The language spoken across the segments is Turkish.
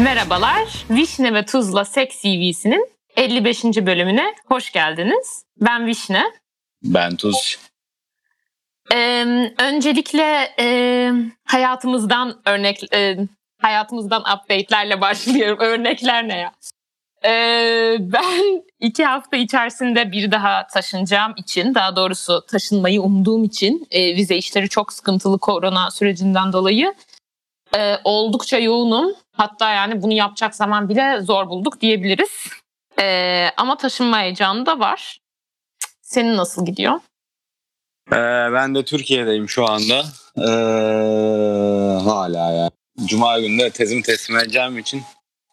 Merhabalar, Vişne ve Tuzla Seks CV'sinin 55. bölümüne hoş geldiniz. Ben Vişne. Ben Tuz. Ee, öncelikle e, hayatımızdan örnek, e, hayatımızdan update'lerle başlıyorum. Örnekler ne ya? Ee, ben iki hafta içerisinde bir daha taşınacağım için, daha doğrusu taşınmayı umduğum için e, vize işleri çok sıkıntılı korona sürecinden dolayı e, oldukça yoğunum. Hatta yani bunu yapacak zaman bile zor bulduk diyebiliriz. E, ama taşınma heyecanı da var. Senin nasıl gidiyor? Ee, ben de Türkiye'deyim şu anda. Ee, hala yani. Cuma günü de tezimi teslim edeceğim için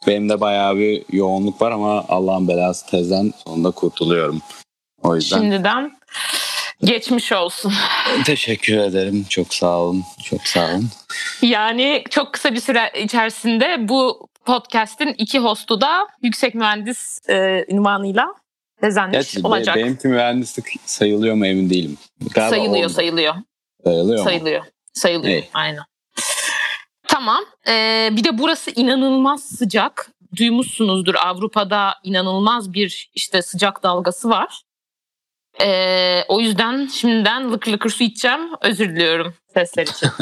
benim de bayağı bir yoğunluk var ama Allah'ın belası tezden sonunda kurtuluyorum. O yüzden. Şimdiden geçmiş olsun. Teşekkür ederim. Çok sağ olun. Çok sağ olun. Yani çok kısa bir süre içerisinde bu podcast'in iki hostu da yüksek mühendis e, ünvanıyla bezenmiş Gerçi olacak. Be, benimki mühendislik sayılıyor mu emin değilim. Galiba sayılıyor, oldu. sayılıyor. Sayılıyor mu? Sayılıyor. Sayılıyor. İyi. Aynen. Tamam. Ee, bir de burası inanılmaz sıcak. Duymuşsunuzdur Avrupa'da inanılmaz bir işte sıcak dalgası var. Ee, o yüzden şimdiden lıkır lıkır su içeceğim. Özür diliyorum sesler için.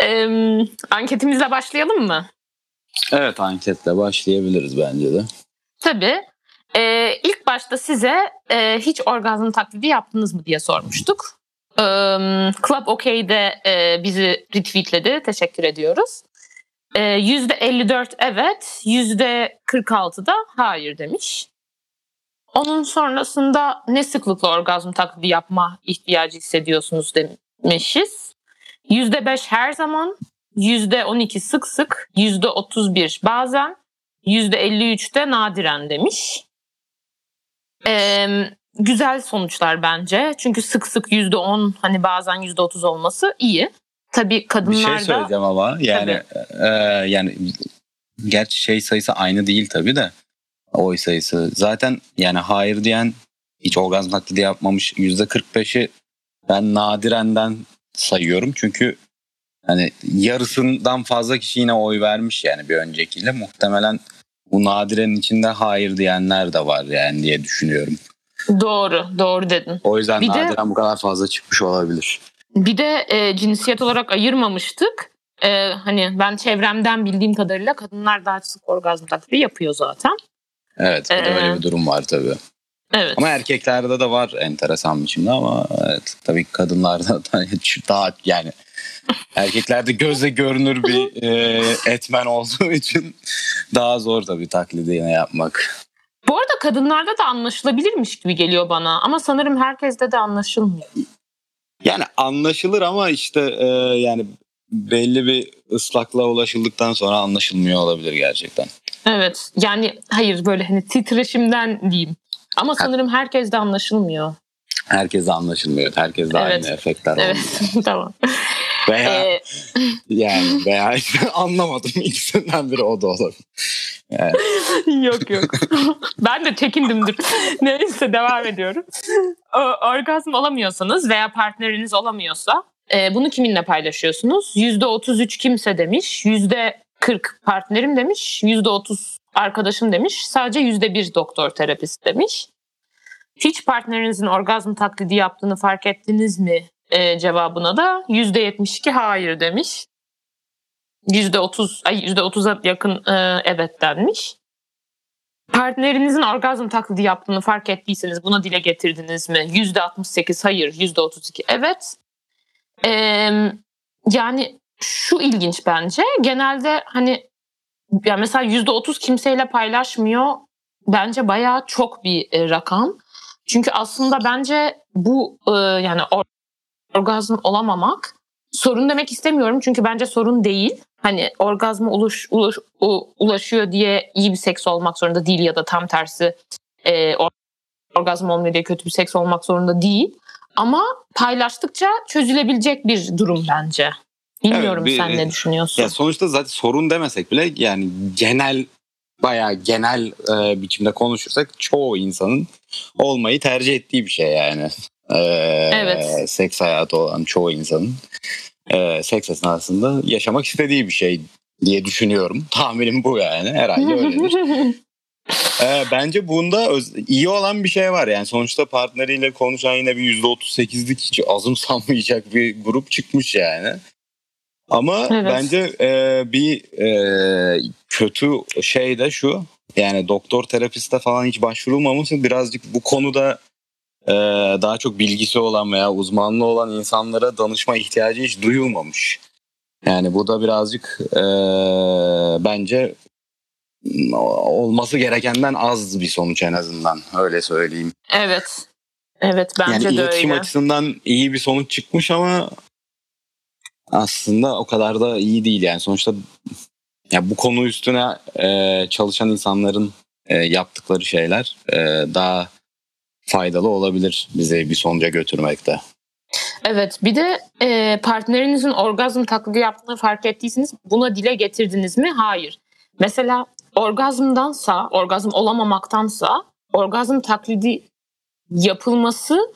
Ee, anketimizle başlayalım mı? Evet anketle başlayabiliriz bence de. Tabii. Ee, ilk başta size e, hiç orgazm taklidi yaptınız mı diye sormuştuk. Ee, Club OK'de e, bizi retweetledi. Teşekkür ediyoruz. Ee, %54 evet, %46 da hayır demiş. Onun sonrasında ne sıklıkla orgazm taklidi yapma ihtiyacı hissediyorsunuz demişiz. %5 her zaman, %12 sık sık, %31 bazen, %53 de nadiren demiş. Ee, güzel sonuçlar bence. Çünkü sık sık %10 hani bazen %30 olması iyi. Tabii Bir kadınlarda şey söyleyeceğim ama yani e, yani gerçi şey sayısı aynı değil tabii de oy sayısı. Zaten yani hayır diyen hiç orgazm taklidi yapmamış %45'i ben nadirenden sayıyorum. Çünkü hani yarısından fazla kişi yine oy vermiş yani bir öncekiyle. Muhtemelen bu nadirenin içinde hayır diyenler de var yani diye düşünüyorum. doğru, doğru dedin. O yüzden Bir de- nadiren bu kadar fazla çıkmış olabilir. Bir de e, cinsiyet olarak ayırmamıştık. E, hani ben çevremden bildiğim kadarıyla kadınlar daha sık orgazm taklidi yapıyor zaten. Evet, bir de Ee, öyle bir durum var tabii. Evet. Ama erkeklerde de var enteresan biçimde ama evet, tabii kadınlarda da daha yani erkeklerde gözle görünür bir e, etmen olduğu için daha zor tabii taklidi yine yapmak. Bu arada kadınlarda da anlaşılabilirmiş gibi geliyor bana. Ama sanırım herkeste de anlaşılmıyor. Yani anlaşılır ama işte e, yani belli bir ıslaklığa ulaşıldıktan sonra anlaşılmıyor olabilir gerçekten. Evet. Yani hayır böyle hani titreşimden diyeyim. Ama sanırım herkes de anlaşılmıyor. Herkese anlaşılmıyor. Herkeste Evet. aynı efektler Evet. olmuyor. tamam. Veya Ee, yani veya işte anlamadım ikisinden biri o da olabilir. Yani, yok yok. ben de çekindimdir. Neyse devam ediyorum. O, orgazm olamıyorsanız veya partneriniz olamıyorsa e, bunu kiminle paylaşıyorsunuz? %33 kimse demiş. %40 partnerim demiş. %30 arkadaşım demiş. Sadece %1 doktor terapist demiş. Hiç partnerinizin orgazm taklidi yaptığını fark ettiniz mi e, cevabına da %72 hayır demiş. %30 ay %30'a yakın e, evet denmiş. Partnerinizin orgazm taklidi yaptığını fark ettiyseniz buna dile getirdiniz mi? %68 hayır, %32 evet. E, yani şu ilginç bence. Genelde hani ya mesela %30 kimseyle paylaşmıyor. Bence bayağı çok bir e, rakam. Çünkü aslında bence bu e, yani or- orgazm olamamak sorun demek istemiyorum çünkü bence sorun değil. Hani orgazma ulaş, ulaş, u- ulaşıyor diye iyi bir seks olmak zorunda değil ya da tam tersi e, or- orgazm olmuyor diye kötü bir seks olmak zorunda değil. Ama paylaştıkça çözülebilecek bir durum bence. Bilmiyorum Evet, bir- sen ne düşünüyorsun? ya sonuçta zaten sorun demesek bile yani genel bayağı genel e, biçimde konuşursak çoğu insanın olmayı tercih ettiği bir şey yani. E, Evet. Seks hayatı olan çoğu insanın e, seks esnasında yaşamak istediği bir şey diye düşünüyorum. Tahminim bu yani. Herhalde öyledir. ee, bence bunda öz- iyi olan bir şey var. Yani sonuçta partneriyle konuşan yine bir %38'lik hiç azımsanmayacak bir grup çıkmış yani. Ama Evet. bence e, bir e, kötü şey de şu. Yani doktor terapiste falan hiç başvurulmaması birazcık bu konuda e, daha çok bilgisi olan veya uzmanlığı olan insanlara danışma ihtiyacı hiç duyulmamış. Yani bu da birazcık e, bence olması gerekenden az bir sonuç en azından öyle söyleyeyim. Evet. Evet bence yani de iletişim öyle. açısından iyi bir sonuç çıkmış ama aslında o kadar da iyi değil yani sonuçta ya bu konu üstüne e, çalışan insanların e, yaptıkları şeyler e, daha faydalı olabilir bizi bir sonuca götürmekte. Evet bir de e, partnerinizin orgazm taklidi yaptığını fark ettiyseniz buna dile getirdiniz mi? Hayır. Mesela orgazmdansa, orgazm olamamaktansa orgazm taklidi yapılması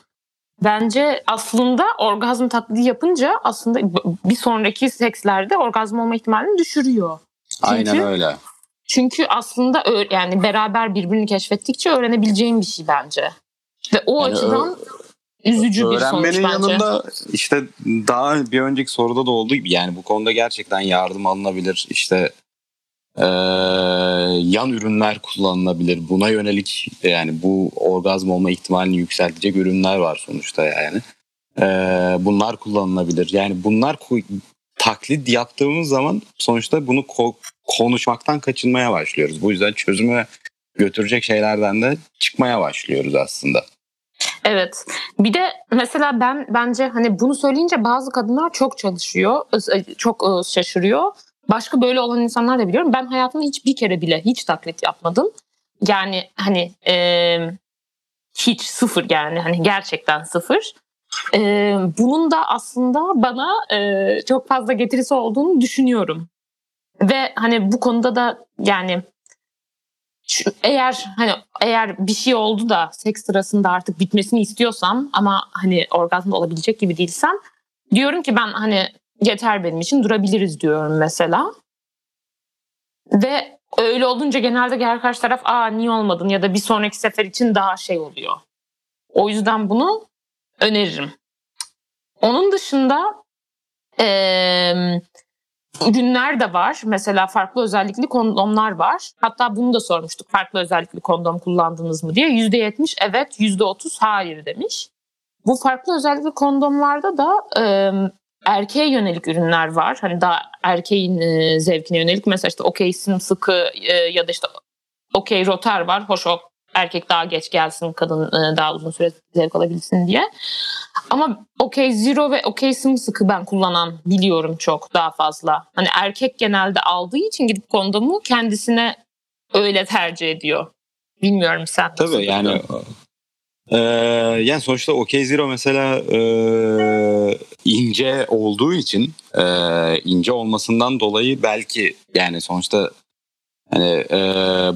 bence aslında orgazm taklidi yapınca aslında bir sonraki sekslerde orgazm olma ihtimalini düşürüyor. Aynen öyle. Çünkü aslında yani beraber birbirini keşfettikçe öğrenebileceğin bir şey bence. Ve o Yani açıdan üzücü bir sonuç Öğrenmenin bence. yanında işte daha bir önceki soruda da olduğu gibi yani bu konuda gerçekten yardım alınabilir. İşte eee, yan ürünler kullanılabilir. Buna yönelik yani bu orgazm olma ihtimalini yükseltecek ürünler var sonuçta yani. Eee, bunlar kullanılabilir. Yani bunlar taklit yaptığımız zaman sonuçta bunu ko- konuşmaktan kaçınmaya başlıyoruz. Bu yüzden çözüme götürecek şeylerden de çıkmaya başlıyoruz aslında. Evet. Bir de mesela ben bence hani bunu söyleyince bazı kadınlar çok çalışıyor, çok e, şaşırıyor. Başka böyle olan insanlar da biliyorum. Ben hayatımda hiç bir kere bile hiç taklit yapmadım. Yani hani e, hiç sıfır yani hani gerçekten sıfır. E, bunun da aslında bana e, çok fazla getirisi olduğunu düşünüyorum. Ve hani bu konuda da yani şu- eğer hani eğer bir şey oldu da seks sırasında artık bitmesini istiyorsam ama hani orgazmda olabilecek gibi değilsem diyorum ki ben hani yeter benim için durabiliriz diyorum mesela. Ve öyle olunca genelde diğer karşı taraf aa niye olmadın ya da bir sonraki sefer için daha şey oluyor. O yüzden bunu öneririm. Onun dışında eee ürünler de var. Mesela farklı özellikli kondomlar var. Hatta bunu da sormuştuk. Farklı özellikli kondom kullandınız mı diye. %70 evet, %30 hayır demiş. Bu farklı özellikli kondomlarda da e, erkeğe yönelik ürünler var. Hani daha erkeğin e, zevkine yönelik. Mesela işte okey sıkı e, ya da işte okey rotar var. Hoş o erkek daha geç gelsin, kadın e, daha uzun süre zevk alabilsin diye. Ama okey zero ve okey sıkı ben kullanan biliyorum çok daha fazla. Hani erkek genelde aldığı için gidip kondomu kendisine öyle tercih ediyor. Bilmiyorum sen. Tabii yani buluyorsun? e, yani sonuçta OK Zero mesela e, ince olduğu için e, ince olmasından dolayı belki yani sonuçta hani e,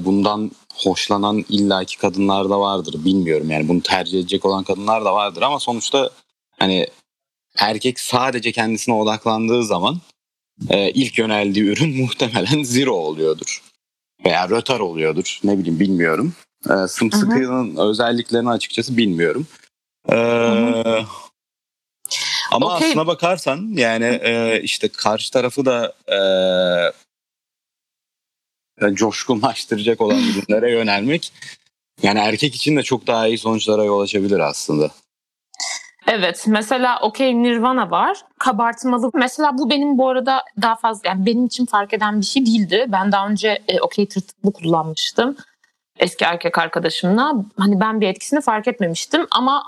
bundan hoşlanan illaki kadınlar da vardır bilmiyorum yani bunu tercih edecek olan kadınlar da vardır ama sonuçta hani erkek sadece kendisine odaklandığı zaman e, ilk yöneldiği ürün muhtemelen zero oluyordur veya rötar oluyordur ne bileyim bilmiyorum. E, sımsıkının özelliklerini açıkçası bilmiyorum. E, ama Okey. aslına bakarsan yani e, işte karşı tarafı da e, coşkunlaştıracak olan ürünlere yönelmek yani erkek için de çok daha iyi sonuçlara yol açabilir aslında. Evet mesela okey Nirvana var. Kabartmalı. Mesela bu benim bu arada daha fazla yani benim için fark eden bir şey değildi. Ben daha önce e, okey tırtıklı kullanmıştım. Eski erkek arkadaşımla. Hani ben bir etkisini fark etmemiştim ama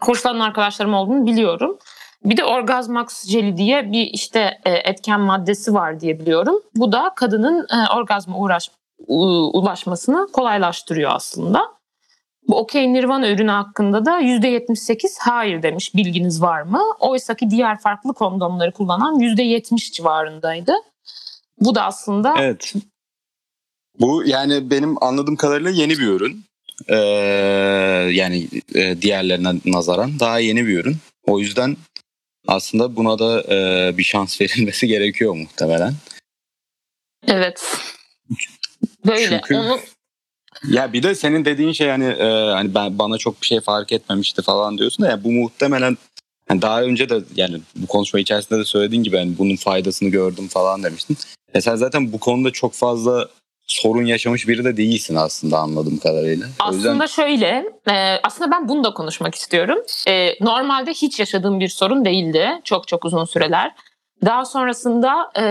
hoşlanan arkadaşlarım olduğunu biliyorum. Bir de Orgazmax jeli diye bir işte e, etken maddesi var diye biliyorum. Bu da kadının e, orgazma uğraş, ulaşmasını kolaylaştırıyor aslında. Bu okey Nirvana ürünü hakkında da %78 hayır demiş bilginiz var mı? Oysa ki diğer farklı kondomları kullanan %70 civarındaydı. Bu da aslında Evet. Bu yani benim anladığım kadarıyla yeni bir ürün. Ee, yani e, diğerlerine nazaran daha yeni bir ürün. O yüzden aslında buna da e, bir şans verilmesi gerekiyor muhtemelen. Evet. Böyle. Çünkü- Onu Ya bir de senin dediğin şey hani e, hani ben bana çok bir şey fark etmemişti falan diyorsun da ya bu muhtemelen hani daha önce de yani bu konuşma içerisinde de söylediğin gibi hani bunun faydasını gördüm falan demiştin. E sen zaten bu konuda çok fazla sorun yaşamış biri de değilsin aslında anladığım kadarıyla. O yüzden Aslında şöyle, e, aslında ben bunu da konuşmak istiyorum. E, normalde hiç yaşadığım bir sorun değildi çok çok uzun süreler. Daha sonrasında e,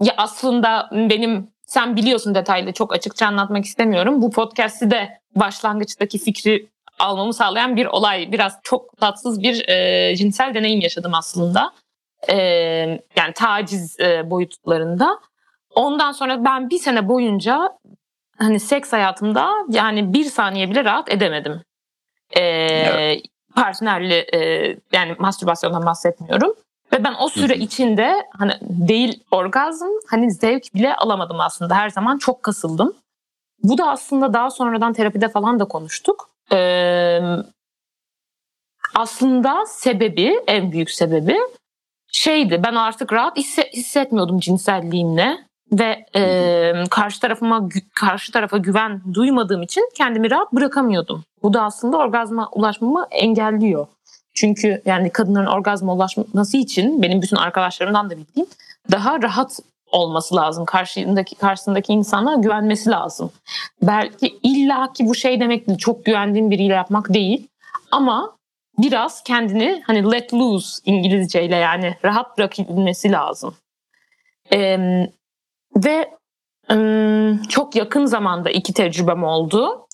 ya aslında benim sen biliyorsun detaylı çok açıkça anlatmak istemiyorum. Bu podcast'i de başlangıçtaki fikri almamı sağlayan bir olay. Biraz çok tatsız bir e, cinsel deneyim yaşadım aslında. E, yani taciz e, boyutlarında. Ondan sonra ben bir sene boyunca hani seks hayatımda yani bir saniye bile rahat edemedim. Ee, Partnerli e, yani mastürbasyondan bahsetmiyorum. Ve ben o süre içinde hani değil orgazm hani zevk bile alamadım aslında. Her zaman çok kasıldım. Bu da aslında daha sonradan terapide falan da konuştuk. Ee, aslında sebebi en büyük sebebi şeydi ben artık rahat hisse- hissetmiyordum cinselliğimle ve e, karşı tarafıma karşı tarafa güven duymadığım için kendimi rahat bırakamıyordum. Bu da aslında orgazma ulaşmamı engelliyor. Çünkü yani kadınların orgazma ulaşması için benim bütün arkadaşlarımdan da bildiğim daha rahat olması lazım. Karşındaki karşısındaki insana güvenmesi lazım. Belki illaki bu şey demek değil. Çok güvendiğin biriyle yapmak değil. Ama biraz kendini hani let loose İngilizceyle yani rahat bırakabilmesi lazım. Ee, ve çok yakın zamanda iki tecrübem oldu.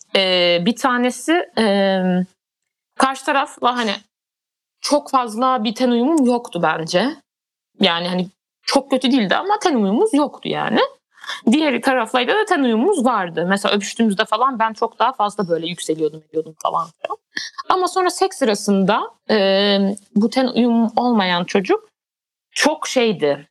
Bir tanesi karşı tarafla hani çok fazla bir ten uyumum yoktu bence. Yani hani çok kötü değildi ama ten uyumumuz yoktu yani. Diğer taraflayla da ten uyumumuz vardı. Mesela öpüştüğümüzde falan ben çok daha fazla böyle yükseliyordum ediyordum falan. Ama sonra seks sırasında bu ten uyum olmayan çocuk çok şeydi,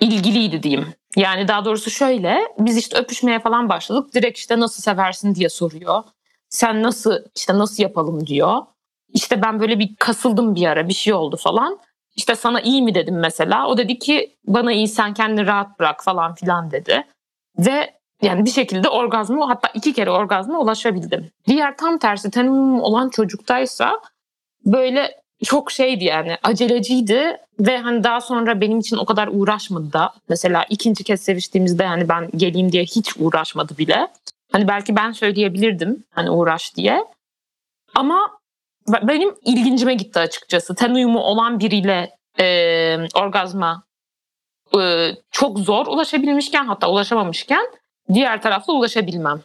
ilgiliydi diyeyim. Yani daha doğrusu şöyle, biz işte öpüşmeye falan başladık. Direkt işte nasıl seversin diye soruyor. Sen nasıl işte nasıl yapalım diyor. İşte ben böyle bir kasıldım bir ara bir şey oldu falan. İşte sana iyi mi dedim mesela. O dedi ki bana iyi sen kendini rahat bırak falan filan dedi. Ve yani bir şekilde orgazmı hatta iki kere orgazma ulaşabildim. Diğer tam tersi uyumu olan çocuktaysa böyle çok şeydi yani aceleciydi ve hani daha sonra benim için o kadar uğraşmadı da. Mesela ikinci kez seviştiğimizde yani ben geleyim diye hiç uğraşmadı bile. Hani belki ben söyleyebilirdim hani uğraş diye. Ama be- benim ilgincime gitti açıkçası. Ten uyumu olan biriyle e, orgazma e, çok zor ulaşabilmişken hatta ulaşamamışken diğer tarafla ulaşabilmem.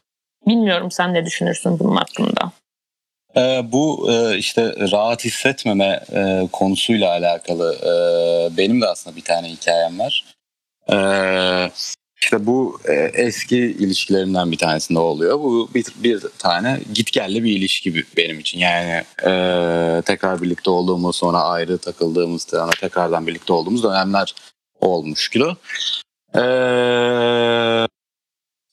Bilmiyorum sen ne düşünürsün bunun hakkında. Ee, bu e, işte rahat hissetmeme e, konusuyla alakalı e, benim de aslında bir tane hikayem var. Ee, işte bu e, eski ilişkilerimden bir tanesinde oluyor. Bu bir, bir tane gitgelli bir ilişki benim için. Yani e, tekrar birlikte olduğumuz sonra ayrı takıldığımız sonra tekrardan birlikte olduğumuz dönemler olmuş kilo. Ee,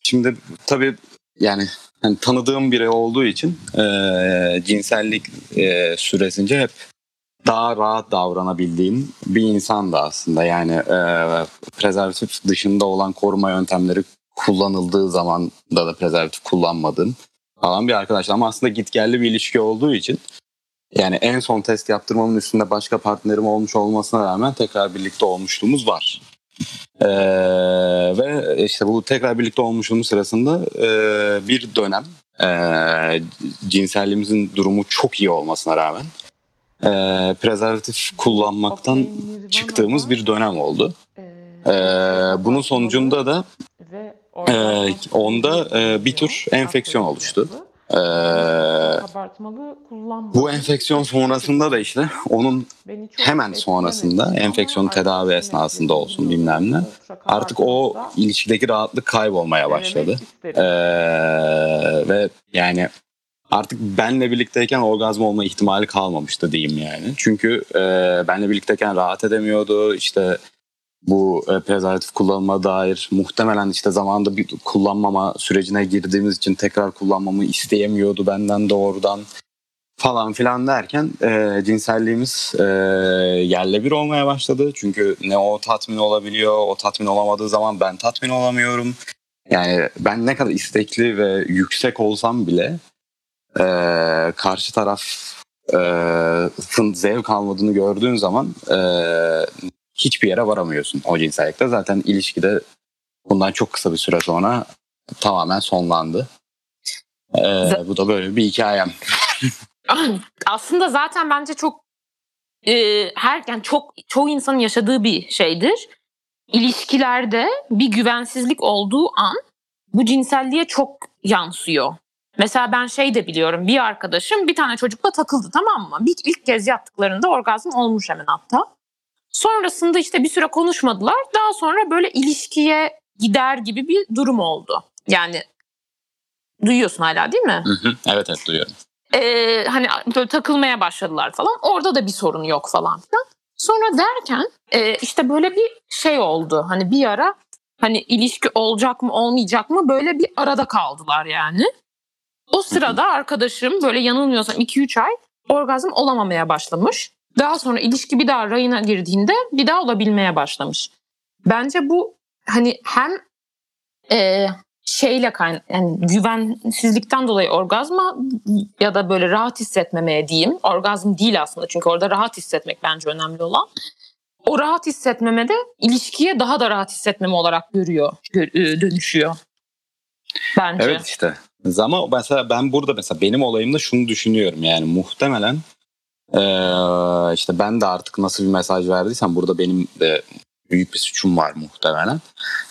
şimdi tabii yani hani tanıdığım biri olduğu için e, cinsellik e, süresince hep daha rahat davranabildiğim bir insan da aslında. Yani e, prezervatif dışında olan koruma yöntemleri kullanıldığı zaman da da prezervatif kullanmadığım falan bir arkadaş. Ama aslında gitgelli bir ilişki olduğu için yani en son test yaptırmamın üstünde başka partnerim olmuş olmasına rağmen tekrar birlikte olmuşluğumuz var. Ee, ve işte bu tekrar birlikte olmuşluğumuz sırasında e, bir dönem e, cinselliğimizin durumu çok iyi olmasına rağmen e, prezervatif kullanmaktan çıktığımız bir dönem oldu. Ee, bunun sonucunda da e, onda e, bir tür enfeksiyon oluştu. Ee, Abartmalı kullanma. bu enfeksiyon sonrasında da işte onun hemen sonrasında enfeksiyon tedavi esnasında olsun bilmem ne. Artık o ilişkideki rahatlık kaybolmaya başladı. Ee, ve yani artık benle birlikteyken orgazm olma ihtimali kalmamıştı diyeyim yani. Çünkü e, benle birlikteyken rahat edemiyordu. İşte bu e, prezervatif kullanıma dair muhtemelen işte zamanında bir kullanmama sürecine girdiğimiz için tekrar kullanmamı isteyemiyordu benden doğrudan falan filan derken e, cinselliğimiz e, yerle bir olmaya başladı. Çünkü ne o tatmin olabiliyor, o tatmin olamadığı zaman ben tatmin olamıyorum. Yani ben ne kadar istekli ve yüksek olsam bile e, karşı tarafın zevk almadığını gördüğün zaman e, hiçbir yere varamıyorsun o cinsellikte. Zaten ilişkide bundan çok kısa bir süre sonra tamamen sonlandı. E, bu da böyle bir hikayem. Aslında zaten bence çok e, her yani çok çoğu insanın yaşadığı bir şeydir. İlişkilerde bir güvensizlik olduğu an bu cinselliğe çok yansıyor. Mesela ben şey de biliyorum bir arkadaşım bir tane çocukla takıldı tamam mı? Bir ilk kez yattıklarında orgazm olmuş hemen hatta. Sonrasında işte bir süre konuşmadılar. Daha sonra böyle ilişkiye gider gibi bir durum oldu. Yani duyuyorsun hala değil mi? Hı hı, evet evet duyuyorum. Ee, hani böyle takılmaya başladılar falan. Orada da bir sorun yok falan filan. Sonra derken e, işte böyle bir şey oldu. Hani bir ara hani ilişki olacak mı olmayacak mı böyle bir arada kaldılar yani. O sırada arkadaşım böyle yanılmıyorsam 2-3 ay orgazm olamamaya başlamış. Daha sonra ilişki bir daha rayına girdiğinde bir daha olabilmeye başlamış. Bence bu hani hem e, şeyle kayn yani güvensizlikten dolayı orgazma ya da böyle rahat hissetmemeye diyeyim. Orgazm değil aslında çünkü orada rahat hissetmek bence önemli olan. O rahat hissetmeme de ilişkiye daha da rahat hissetmeme olarak görüyor, dönüşüyor. Bence. Evet işte. Ama mesela ben burada mesela benim olayımda şunu düşünüyorum yani muhtemelen ee, işte ben de artık nasıl bir mesaj verdiysem burada benim de büyük bir suçum var muhtemelen.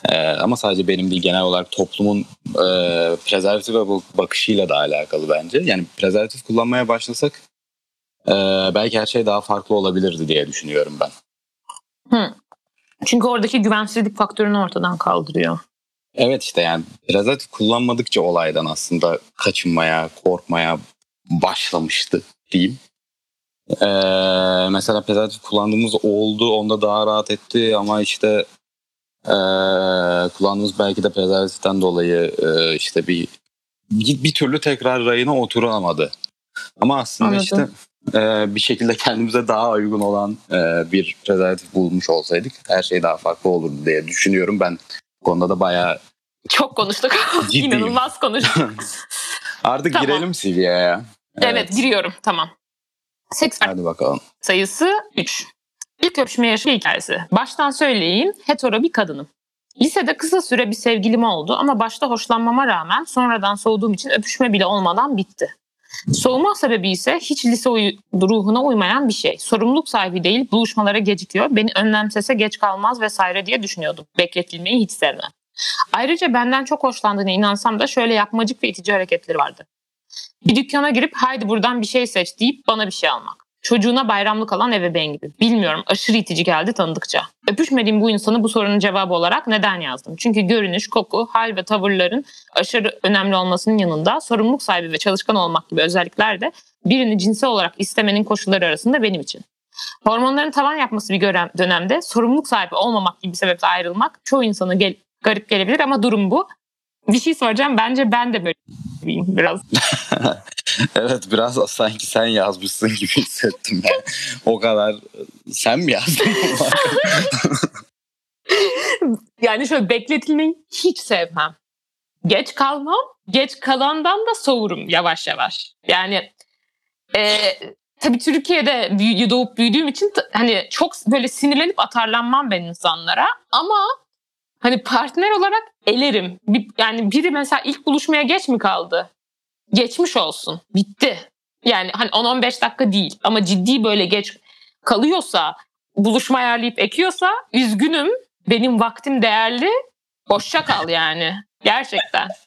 Ee, ama sadece benim değil genel olarak toplumun e, prezervatife bakışıyla da alakalı bence. Yani prezervatif kullanmaya başlasak e, belki her şey daha farklı olabilirdi diye düşünüyorum ben. Hı. Çünkü oradaki güvensizlik faktörünü ortadan kaldırıyor. Evet işte yani prezervatif kullanmadıkça olaydan aslında kaçınmaya, korkmaya başlamıştı diyeyim. Ee, mesela prezervatif kullandığımız oldu, onda daha rahat etti ama işte e, kullandığımız belki de prezervatiften dolayı e, işte bir, bir bir türlü tekrar rayına oturamadı. Ama aslında Anladım. işte e, bir şekilde kendimize daha uygun olan e, bir prezervatif bulmuş olsaydık her şey daha farklı olurdu diye düşünüyorum. Ben bu konuda da bayağı çok konuştuk. İnanılmaz konuştuk. Artık tamam. girelim CV'ye ya. Evet. evet giriyorum tamam. Seks Hadi bakalım. sayısı 3. İlk öpüşme yaşı hikayesi. Baştan söyleyeyim hetero bir kadınım. Lisede kısa süre bir sevgilim oldu ama başta hoşlanmama rağmen sonradan soğuduğum için öpüşme bile olmadan bitti. Soğuma sebebi ise hiç lise uy- ruhuna uymayan bir şey. Sorumluluk sahibi değil, buluşmalara gecikiyor, beni önlemsese geç kalmaz vesaire diye düşünüyordum. Bekletilmeyi hiç sevmem. Ayrıca benden çok hoşlandığına inansam da şöyle yapmacık ve itici hareketleri vardı. Bir dükkana girip haydi buradan bir şey seç deyip bana bir şey almak. Çocuğuna bayramlık alan ebeveyn gibi. Bilmiyorum aşırı itici geldi tanıdıkça. Öpüşmediğim bu insanı bu sorunun cevabı olarak neden yazdım? Çünkü görünüş, koku, hal ve tavırların aşırı önemli olmasının yanında sorumluluk sahibi ve çalışkan olmak gibi özellikler de birini cinsel olarak istemenin koşulları arasında benim için. Hormonların tavan yapması bir dönemde sorumluluk sahibi olmamak gibi bir sebeple ayrılmak çoğu insanı gel garip gelebilir ama durum bu. Bir şey soracağım. Bence ben de böyleyim biraz. evet biraz sanki sen yazmışsın gibi hissettim ben. o kadar sen mi yazdın? yani şöyle bekletilmeyi hiç sevmem. Geç kalmam. Geç kalandan da soğurum yavaş yavaş. Yani e, tabii Türkiye'de büyü, doğup büyüdüğüm için hani çok böyle sinirlenip atarlanmam ben insanlara. Ama Hani partner olarak elerim. Bir, yani biri mesela ilk buluşmaya geç mi kaldı? Geçmiş olsun. Bitti. Yani hani 10-15 dakika değil ama ciddi böyle geç kalıyorsa, buluşma ayarlayıp ekiyorsa üzgünüm. Benim vaktim değerli. Hoşça kal yani. Gerçekten.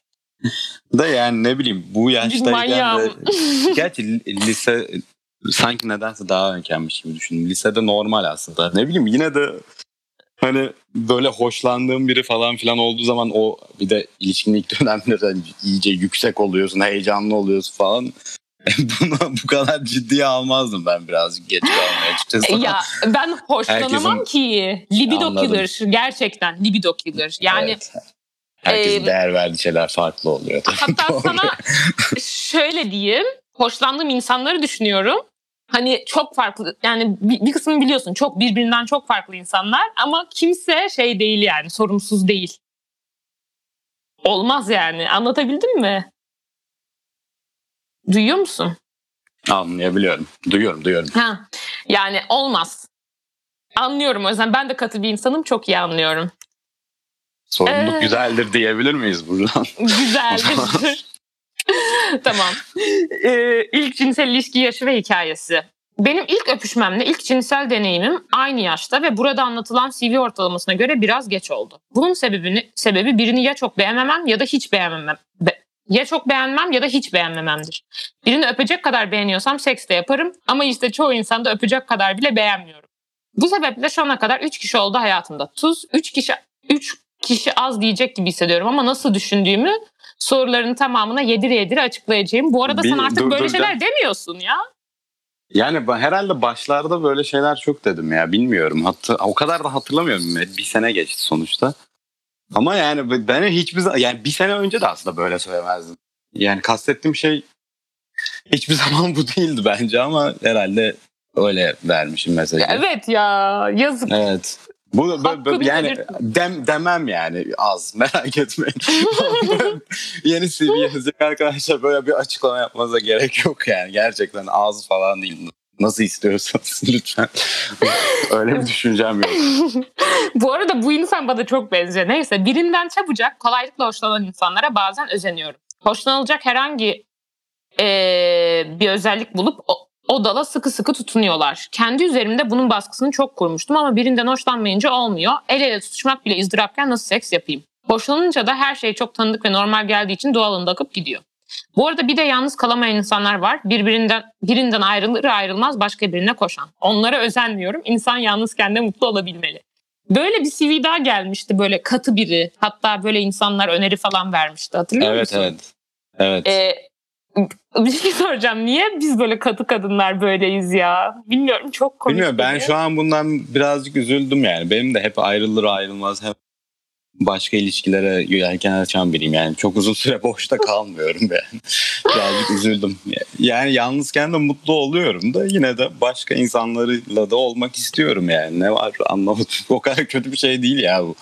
Da yani ne bileyim bu yaştayken de gerçi lise sanki nedense daha önkenmiş gibi düşündüm. Lisede normal aslında. Ne bileyim yine de hani böyle hoşlandığım biri falan filan olduğu zaman o bir de ilişkinin ilk dönemleri iyice yüksek oluyorsun, heyecanlı oluyorsun falan. Bunu bu kadar ciddiye almazdım ben birazcık geç kalmaya açıkçası. Ya ben hoşlanamam Herkesin... ki. Libido Anladım. killer. Gerçekten libido killer. Yani evet. Herkesin e, değer verdiği şeyler farklı oluyor. Hatta sana şöyle diyeyim. hoşlandığım insanları düşünüyorum. Hani çok farklı yani bir, bir kısmını biliyorsun çok birbirinden çok farklı insanlar ama kimse şey değil yani sorumsuz değil. Olmaz yani anlatabildim mi? Duyuyor musun? Anlayabiliyorum. Duyuyorum, duyuyorum. Ha, yani olmaz. Anlıyorum o yüzden ben de katı bir insanım çok iyi anlıyorum. Sorumluluk Ee, güzeldir diyebilir miyiz buradan? Güzeldir. tamam. Ee, ilk cinsel ilişki yaşı ve hikayesi. Benim ilk öpüşmemle ilk cinsel deneyimim aynı yaşta ve burada anlatılan CV ortalamasına göre biraz geç oldu. Bunun sebebini sebebi birini ya çok beğenmemem ya da hiç beğenmemem. Be- ya çok beğenmem ya da hiç beğenmememdir. Birini öpecek kadar beğeniyorsam seks de yaparım ama işte çoğu insanda öpecek kadar bile beğenmiyorum. Bu sebeple şu ana kadar 3 kişi oldu hayatımda. Tuz 3 kişi 3 kişi az diyecek gibi hissediyorum ama nasıl düşündüğümü soruların tamamına yedire yedire açıklayacağım. Bu arada Bir- sen artık dur, böyle dur, şeyler demiyorsun ya. Yani herhalde başlarda böyle şeyler çok dedim ya bilmiyorum. Hatta o kadar da hatırlamıyorum. Bir sene geçti sonuçta. Ama yani ben hiçbir yani bir sene önce de aslında böyle söylemezdim. Yani kastettiğim şey hiçbir zaman bu değildi bence ama herhalde öyle vermişim mesajı. Evet ya yazık. Evet. Bu bu- Hakkını yani dem, demem yani az merak etmeyin. Yeni CV yazacak arkadaşlar böyle bir açıklama yapmanıza gerek yok yani. Gerçekten az falan değil. Nasıl istiyorsanız lütfen. Öyle bir düşüncem yok. bu arada bu insan bana çok benziyor. Neyse birinden çabucak kolaylıkla hoşlanan insanlara bazen özeniyorum. Hoşlanılacak herhangi eee, bir özellik bulup o, o dala sıkı sıkı tutunuyorlar. Kendi üzerimde bunun baskısını çok kurmuştum ama birinden hoşlanmayınca olmuyor. El ele tutuşmak bile ızdırapken nasıl seks yapayım? Hoşlanınca da her şey çok tanıdık ve normal geldiği için doğalında akıp gidiyor. Bu arada bir de yalnız kalamayan insanlar var. Birbirinden birinden ayrılır ayrılmaz başka birine koşan. Onlara özenmiyorum. İnsan yalnızken de mutlu olabilmeli. Böyle bir CV daha gelmişti böyle katı biri. Hatta böyle insanlar öneri falan vermişti. Hatırlıyor Evet musun? evet. Evet. Ee, bir şey soracağım. Niye biz böyle katı kadınlar böyleyiz ya? Bilmiyorum çok komik. Bilmiyorum ben şu an bundan birazcık üzüldüm yani. Benim de hep ayrılır ayrılmaz hep başka ilişkilere yelken açan biriyim yani. Çok uzun süre boşta kalmıyorum yani. Birazcık üzüldüm. Yani yalnızken de mutlu oluyorum da yine de başka insanlarla da olmak istiyorum yani. Ne var anlamadım. O kadar kötü bir şey değil ya bu.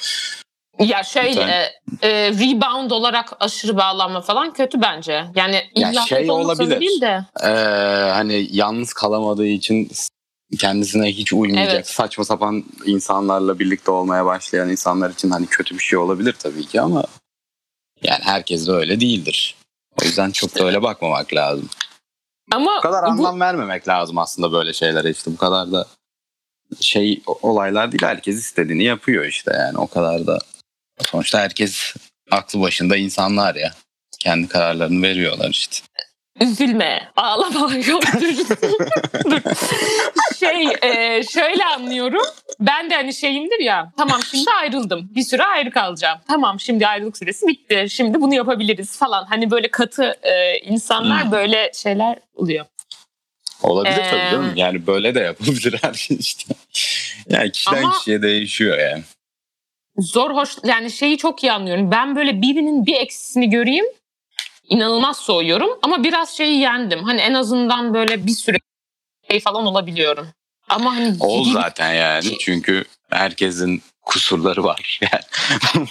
Ya şöyle e, rebound olarak aşırı bağlanma falan kötü bence. Yani Ya illa şey olmak zorunda olabilir. değil de. Ee, hani yalnız kalamadığı için kendisine hiç uymayacak Evet. saçma sapan insanlarla birlikte olmaya başlayan insanlar için hani kötü bir şey olabilir tabii ki ama yani herkes de öyle değildir. O yüzden çok da öyle bakmamak lazım. Ama Bu kadar bu, anlam vermemek lazım aslında böyle şeylere işte bu kadar da şey olaylar değil herkes istediğini yapıyor işte yani o kadar da sonuçta herkes aklı başında insanlar ya kendi kararlarını veriyorlar işte. üzülme, ağlama. Yok dur. dur. Şey e, şöyle anlıyorum. Ben de hani şeyimdir ya. Tamam şimdi ayrıldım. Bir süre ayrı kalacağım. Tamam şimdi ayrılık süresi bitti. Şimdi bunu yapabiliriz falan. Hani böyle katı e, insanlar Hmm. böyle şeyler oluyor. Olabilir Ee, tabii canım. Yani böyle de yapabilir her şey işte. Yani kişiden Ama- kişiye değişiyor yani. Zor hoş yani şeyi çok iyi anlıyorum. Ben böyle birinin bir eksisini göreyim inanılmaz soğuyorum ama biraz şeyi yendim. Hani en azından böyle bir süre şey falan olabiliyorum. Ama hani Ol zaten yani. Çünkü herkesin kusurları var. Yani.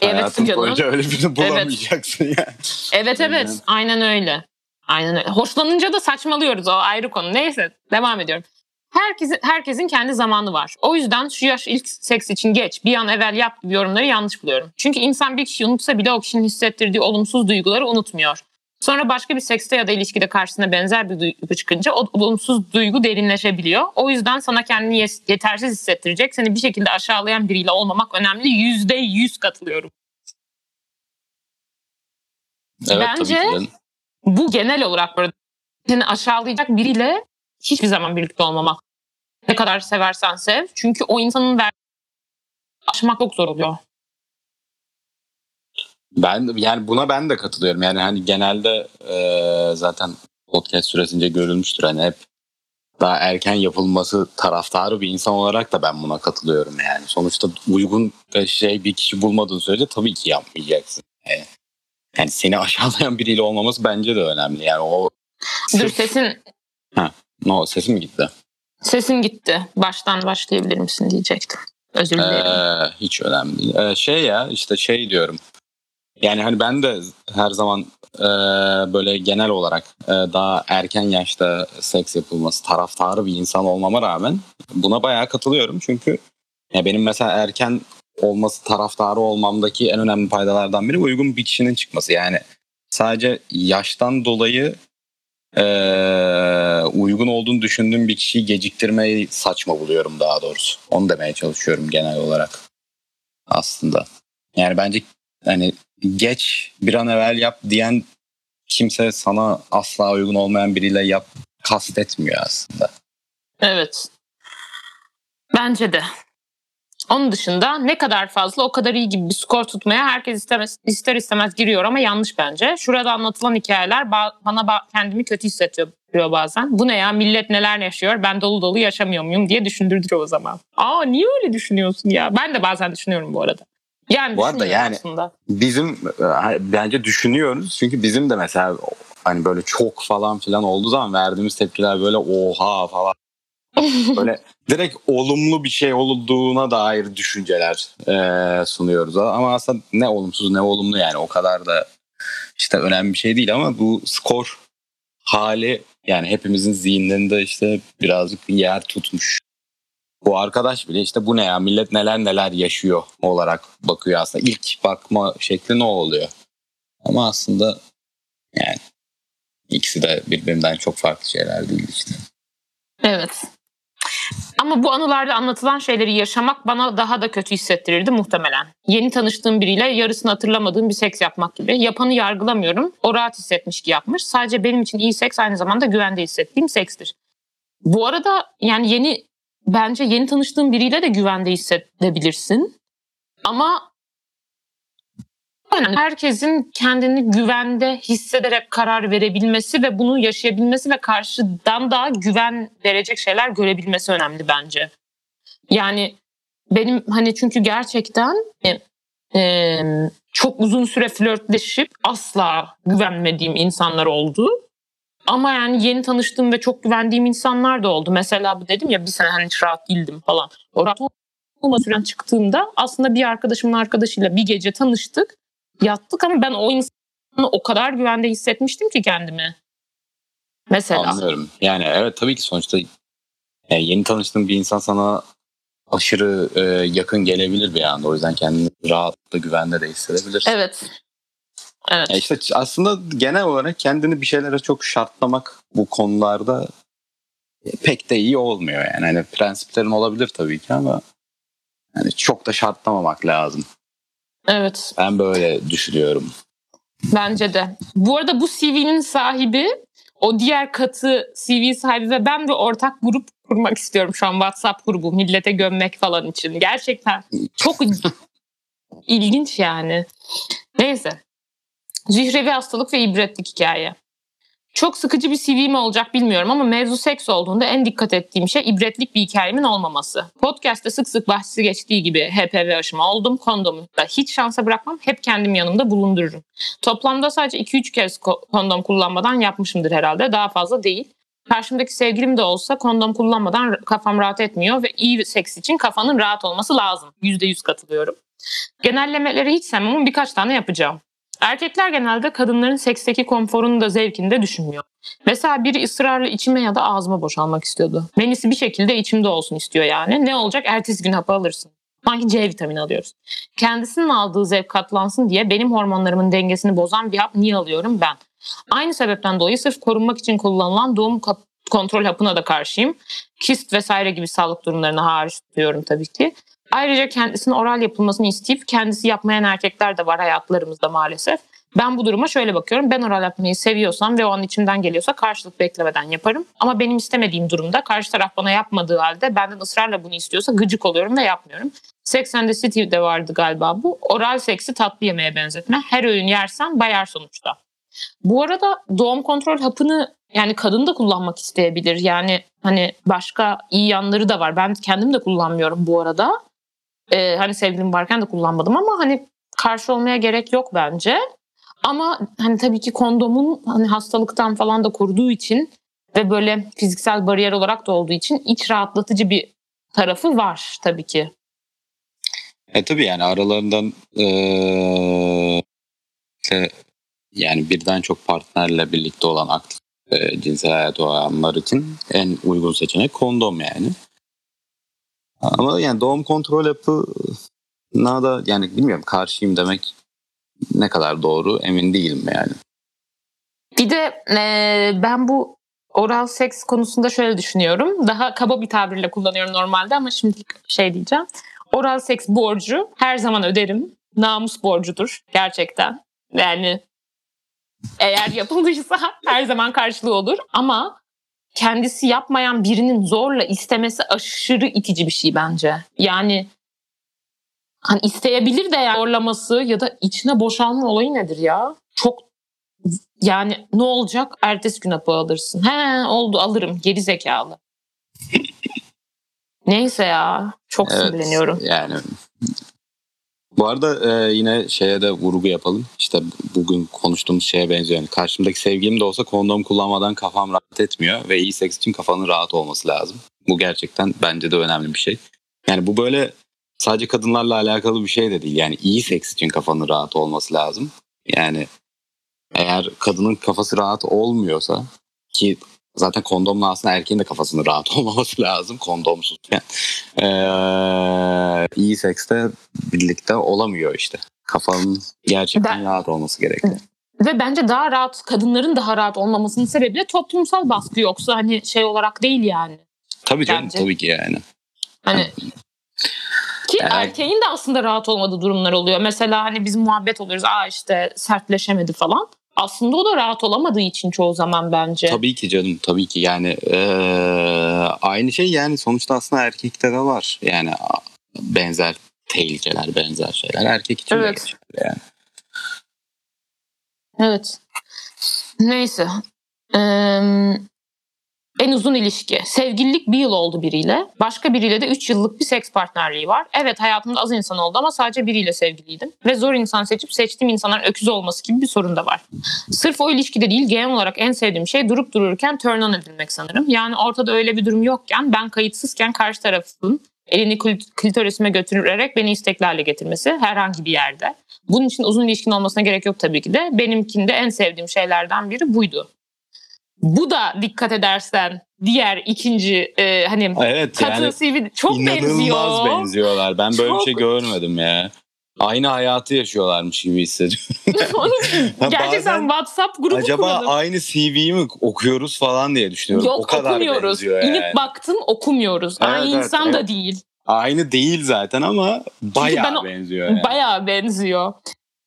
Evet Hayatın canım. boyunca öyle birini bulamayacaksın yani. Evet evet Aynen. aynen öyle. Aynen öyle. Hoşlanınca da saçmalıyoruz o ayrı konu. Neyse devam ediyorum. Herkesin, herkesin kendi zamanı var. O yüzden şu yaş ilk seks için geç, bir an evvel yap gibi yorumları yanlış buluyorum. Çünkü insan bir kişiyi unutsa bile o kişinin hissettirdiği olumsuz duyguları unutmuyor. Sonra başka bir sekste ya da ilişkide karşısına benzer bir duygu çıkınca o olumsuz duygu derinleşebiliyor. O yüzden sana kendini yetersiz hissettirecek, seni bir şekilde aşağılayan biriyle olmamak önemli. Yüzde yüz katılıyorum. Evet Bence- tabii ki canım. bu genel olarak böyle seni aşağılayacak biriyle hiçbir zaman birlikte olmamak. Ne kadar seversen sev. Çünkü o insanın ver aşmak çok zor oluyor. Ben yani buna ben de katılıyorum. Yani hani genelde e, zaten podcast süresince görülmüştür hani hep daha erken yapılması taraftarı bir insan olarak da ben buna katılıyorum yani. Sonuçta uygun şey bir kişi bulmadığın sürece tabii ki yapmayacaksın. Yani, yani seni aşağılayan biriyle olmaması bence de önemli. Yani o Dur sesin No, sesim mi gitti? sesin gitti. Baştan başlayabilir misin diyecektim. Özür dilerim. Ee, hiç önemli değil. Ee, şey ya işte şey diyorum. Yani hani ben de her zaman e, böyle genel olarak e, daha erken yaşta seks yapılması taraftarı bir insan olmama rağmen buna bayağı katılıyorum. Çünkü ya benim mesela erken olması taraftarı olmamdaki en önemli faydalardan biri uygun bir kişinin çıkması. Yani sadece yaştan dolayı e, uygun olduğunu düşündüğüm bir kişiyi geciktirmeyi saçma buluyorum daha doğrusu. Onu demeye çalışıyorum genel olarak aslında. Yani bence hani geç bir an evvel yap diyen kimse sana asla uygun olmayan biriyle yap kastetmiyor aslında. Evet. Bence de. Onun dışında ne kadar fazla o kadar iyi gibi bir skor tutmaya herkes istemez, ister istemez giriyor ama yanlış bence. Şurada anlatılan hikayeler ba- bana ba- kendimi kötü hissettiriyor bazen. Bu ne ya millet neler yaşıyor ben dolu dolu yaşamıyor muyum diye düşündürtüyor o zaman. Aa niye öyle düşünüyorsun ya? Ben de bazen düşünüyorum bu arada. Yani Bu arada yani- aslında. Bizim e, bence düşünüyoruz çünkü bizim de mesela hani böyle çok falan filan olduğu zaman verdiğimiz tepkiler böyle oha falan böyle direkt olumlu bir şey olduğuna dair düşünceler e, sunuyoruz ama aslında ne olumsuz ne olumlu yani o kadar da işte önemli bir şey değil ama bu skor hali yani hepimizin zihinlerinde işte birazcık bir yer tutmuş. Bu arkadaş bile işte bu ne ya millet neler neler yaşıyor olarak bakıyor aslında. İlk bakma şekli ne oluyor? Ama aslında yani ikisi de birbirinden çok farklı şeyler değil işte. Evet. Ama bu anılarda anlatılan şeyleri yaşamak bana daha da kötü hissettirirdi muhtemelen. Yeni tanıştığım biriyle yarısını hatırlamadığım bir seks yapmak gibi. Yapanı yargılamıyorum. O rahat hissetmiş ki yapmış. Sadece benim için iyi seks aynı zamanda güvende hissettiğim sekstir. Bu arada yani yeni bence yeni tanıştığın biriyle de güvende hissedebilirsin. Ama önemli. Herkesin kendini güvende hissederek karar verebilmesi ve bunu yaşayabilmesi ve karşıdan da güven verecek şeyler görebilmesi önemli bence. Yani benim hani çünkü gerçekten e, e, çok uzun süre flörtleşip asla güvenmediğim insanlar oldu. Ama yani yeni tanıştığım ve çok güvendiğim insanlar da oldu. Mesela bu dedim ya bir sene hani hiç rahat değildim falan. O rahat olma süren çıktığımda aslında bir arkadaşımın arkadaşıyla bir gece tanıştık. Yattık ama ben o insanı o kadar güvende hissetmiştim ki kendimi. Mesela. Anlıyorum. Yani evet tabii ki sonuçta yani yeni tanıştığın bir insan sana aşırı e, yakın gelebilir bir anda. O yüzden kendini rahatlıkla güvende de hissedebilirsin. Evet. Evet. Ya işte aslında genel olarak kendini bir şeylere çok şartlamak bu konularda pek de iyi olmuyor yani. Hani prensiplerin olabilir tabii ki ama yani çok da şartlamamak lazım. Evet. Ben böyle düşünüyorum. Bence de. Bu arada bu CV'nin sahibi o diğer katı CV sahibi ve ben bir ortak grup kurmak istiyorum şu an WhatsApp grubu millete gömmek falan için. Gerçekten çok ilginç yani. Neyse. Zührevi hastalık ve ibretlik hikaye. Çok sıkıcı bir CV mi olacak bilmiyorum ama mevzu seks olduğunda en dikkat ettiğim şey ibretlik bir hikayemin olmaması. Podcast'te sık sık bahsi geçtiği gibi HPV aşımı oldum. Kondomu da hiç şansa bırakmam. Hep kendim yanımda bulundururum. Toplamda sadece 2-3 kez ko- kondom kullanmadan yapmışımdır herhalde. Daha fazla değil. Karşımdaki sevgilim de olsa kondom kullanmadan kafam rahat etmiyor ve iyi seks için kafanın rahat olması lazım. %100 katılıyorum. Genellemeleri hiç sevmem birkaç tane yapacağım. Erkekler genelde kadınların seksteki konforunu da zevkini de düşünmüyor. Mesela biri ısrarla içime ya da ağzıma boşalmak istiyordu. Menisi bir şekilde içimde olsun istiyor yani. Ne olacak? Ertesi gün hapı alırsın. Sanki C vitamini alıyoruz. Kendisinin aldığı zevk katlansın diye benim hormonlarımın dengesini bozan bir hap niye alıyorum ben? Aynı sebepten dolayı sırf korunmak için kullanılan doğum kontrol hapına da karşıyım. Kist vesaire gibi sağlık durumlarını hariç tutuyorum tabii ki. Ayrıca kendisine oral yapılmasını isteyip kendisi yapmayan erkekler de var hayatlarımızda maalesef. Ben bu duruma şöyle bakıyorum. Ben oral yapmayı seviyorsam ve o an içimden geliyorsa karşılık beklemeden yaparım. Ama benim istemediğim durumda karşı taraf bana yapmadığı halde benden ısrarla bunu istiyorsa gıcık oluyorum ve yapmıyorum. Sex and the City'de vardı galiba bu. Oral seksi tatlı yemeğe benzetme. Her öğün yersen bayar sonuçta. Bu arada doğum kontrol hapını yani kadın da kullanmak isteyebilir. Yani hani başka iyi yanları da var. Ben kendim de kullanmıyorum bu arada. Ee, hani sevgilim varken de kullanmadım ama hani karşı olmaya gerek yok bence. Ama hani tabii ki kondomun hani hastalıktan falan da koruduğu için ve böyle fiziksel bariyer olarak da olduğu için iç rahatlatıcı bir tarafı var tabii ki. E tabii yani aralarından ee, yani birden çok partnerle birlikte olan aktif e, cinsel hayat olanlar için en uygun seçenek kondom yani. Ama yani doğum kontrol yapına da yani bilmiyorum karşıyım demek ne kadar doğru emin değilim yani. Bir de e, ben bu oral seks konusunda şöyle düşünüyorum. Daha kaba bir tabirle kullanıyorum normalde ama şimdi şey diyeceğim. Oral seks borcu her zaman öderim. Namus borcudur gerçekten. Yani eğer yapıldıysa her zaman karşılığı olur ama kendisi yapmayan birinin zorla istemesi aşırı itici bir şey bence. Yani hani isteyebilir de yani zorlaması ya da içine boşalma olayı nedir ya? Çok yani ne olacak? Ertesi gün hapı alırsın. He oldu alırım. Geri zekalı. Neyse ya. Çok evet, sinirleniyorum. Yani bu arada e, yine şeye de vurgu yapalım. İşte bugün konuştuğumuz şeye benziyor. Yani karşımdaki sevgilim de olsa kondom kullanmadan kafam rahat etmiyor ve iyi seks için kafanın rahat olması lazım. Bu gerçekten bence de önemli bir şey. Yani bu böyle sadece kadınlarla alakalı bir şey de değil. Yani iyi seks için kafanın rahat olması lazım. Yani eğer kadının kafası rahat olmuyorsa ki zaten kondomla aslında erkeğin de kafasının rahat olmaması lazım kondomsuz. Yani, ee, iyi sekste birlikte olamıyor işte. Kafanın gerçekten ben, rahat olması gerekiyor. Ve bence daha rahat, kadınların daha rahat olmamasının sebebi de toplumsal baskı yoksa hani şey olarak değil yani. Tabii canım bence. tabii ki yani. Hani ki yani... erkeğin de aslında rahat olmadığı durumlar oluyor. Mesela hani biz muhabbet oluyoruz. Aa işte sertleşemedi falan aslında o da rahat olamadığı için çoğu zaman bence. Tabii ki canım tabii ki yani ee, aynı şey yani sonuçta aslında erkekte de var yani benzer tehlikeler benzer şeyler erkek için evet. de yani. Evet. Neyse. Ee, en uzun ilişki. Sevgililik bir yıl oldu biriyle. Başka biriyle de üç yıllık bir seks partnerliği var. Evet hayatımda az insan oldu ama sadece biriyle sevgiliydim. Ve zor insan seçip seçtiğim insanların öküz olması gibi bir sorun da var. Sırf o ilişkide değil genel olarak en sevdiğim şey durup dururken turn on edilmek sanırım. Yani ortada öyle bir durum yokken ben kayıtsızken karşı tarafın elini klitorisime götürerek beni isteklerle getirmesi herhangi bir yerde. Bunun için uzun ilişkin olmasına gerek yok tabii ki de. Benimkinde en sevdiğim şeylerden biri buydu. Bu da dikkat edersen diğer ikinci e, hani evet, kadın yani CV çok benziyor. benziyorlar. Ben böyle çok... bir şey görmedim ya. Aynı hayatı yaşıyorlarmış gibi hissediyorum. Gerçekten WhatsApp grubu Acaba kuralım. aynı CV'yi mi okuyoruz falan diye düşünüyorum. Yok o kadar okumuyoruz. Yani. İnip baktım okumuyoruz. Evet, aynı evet, insan evet. da değil. Aynı değil zaten ama bayağı ben, benziyor. Yani. Bayağı benziyor.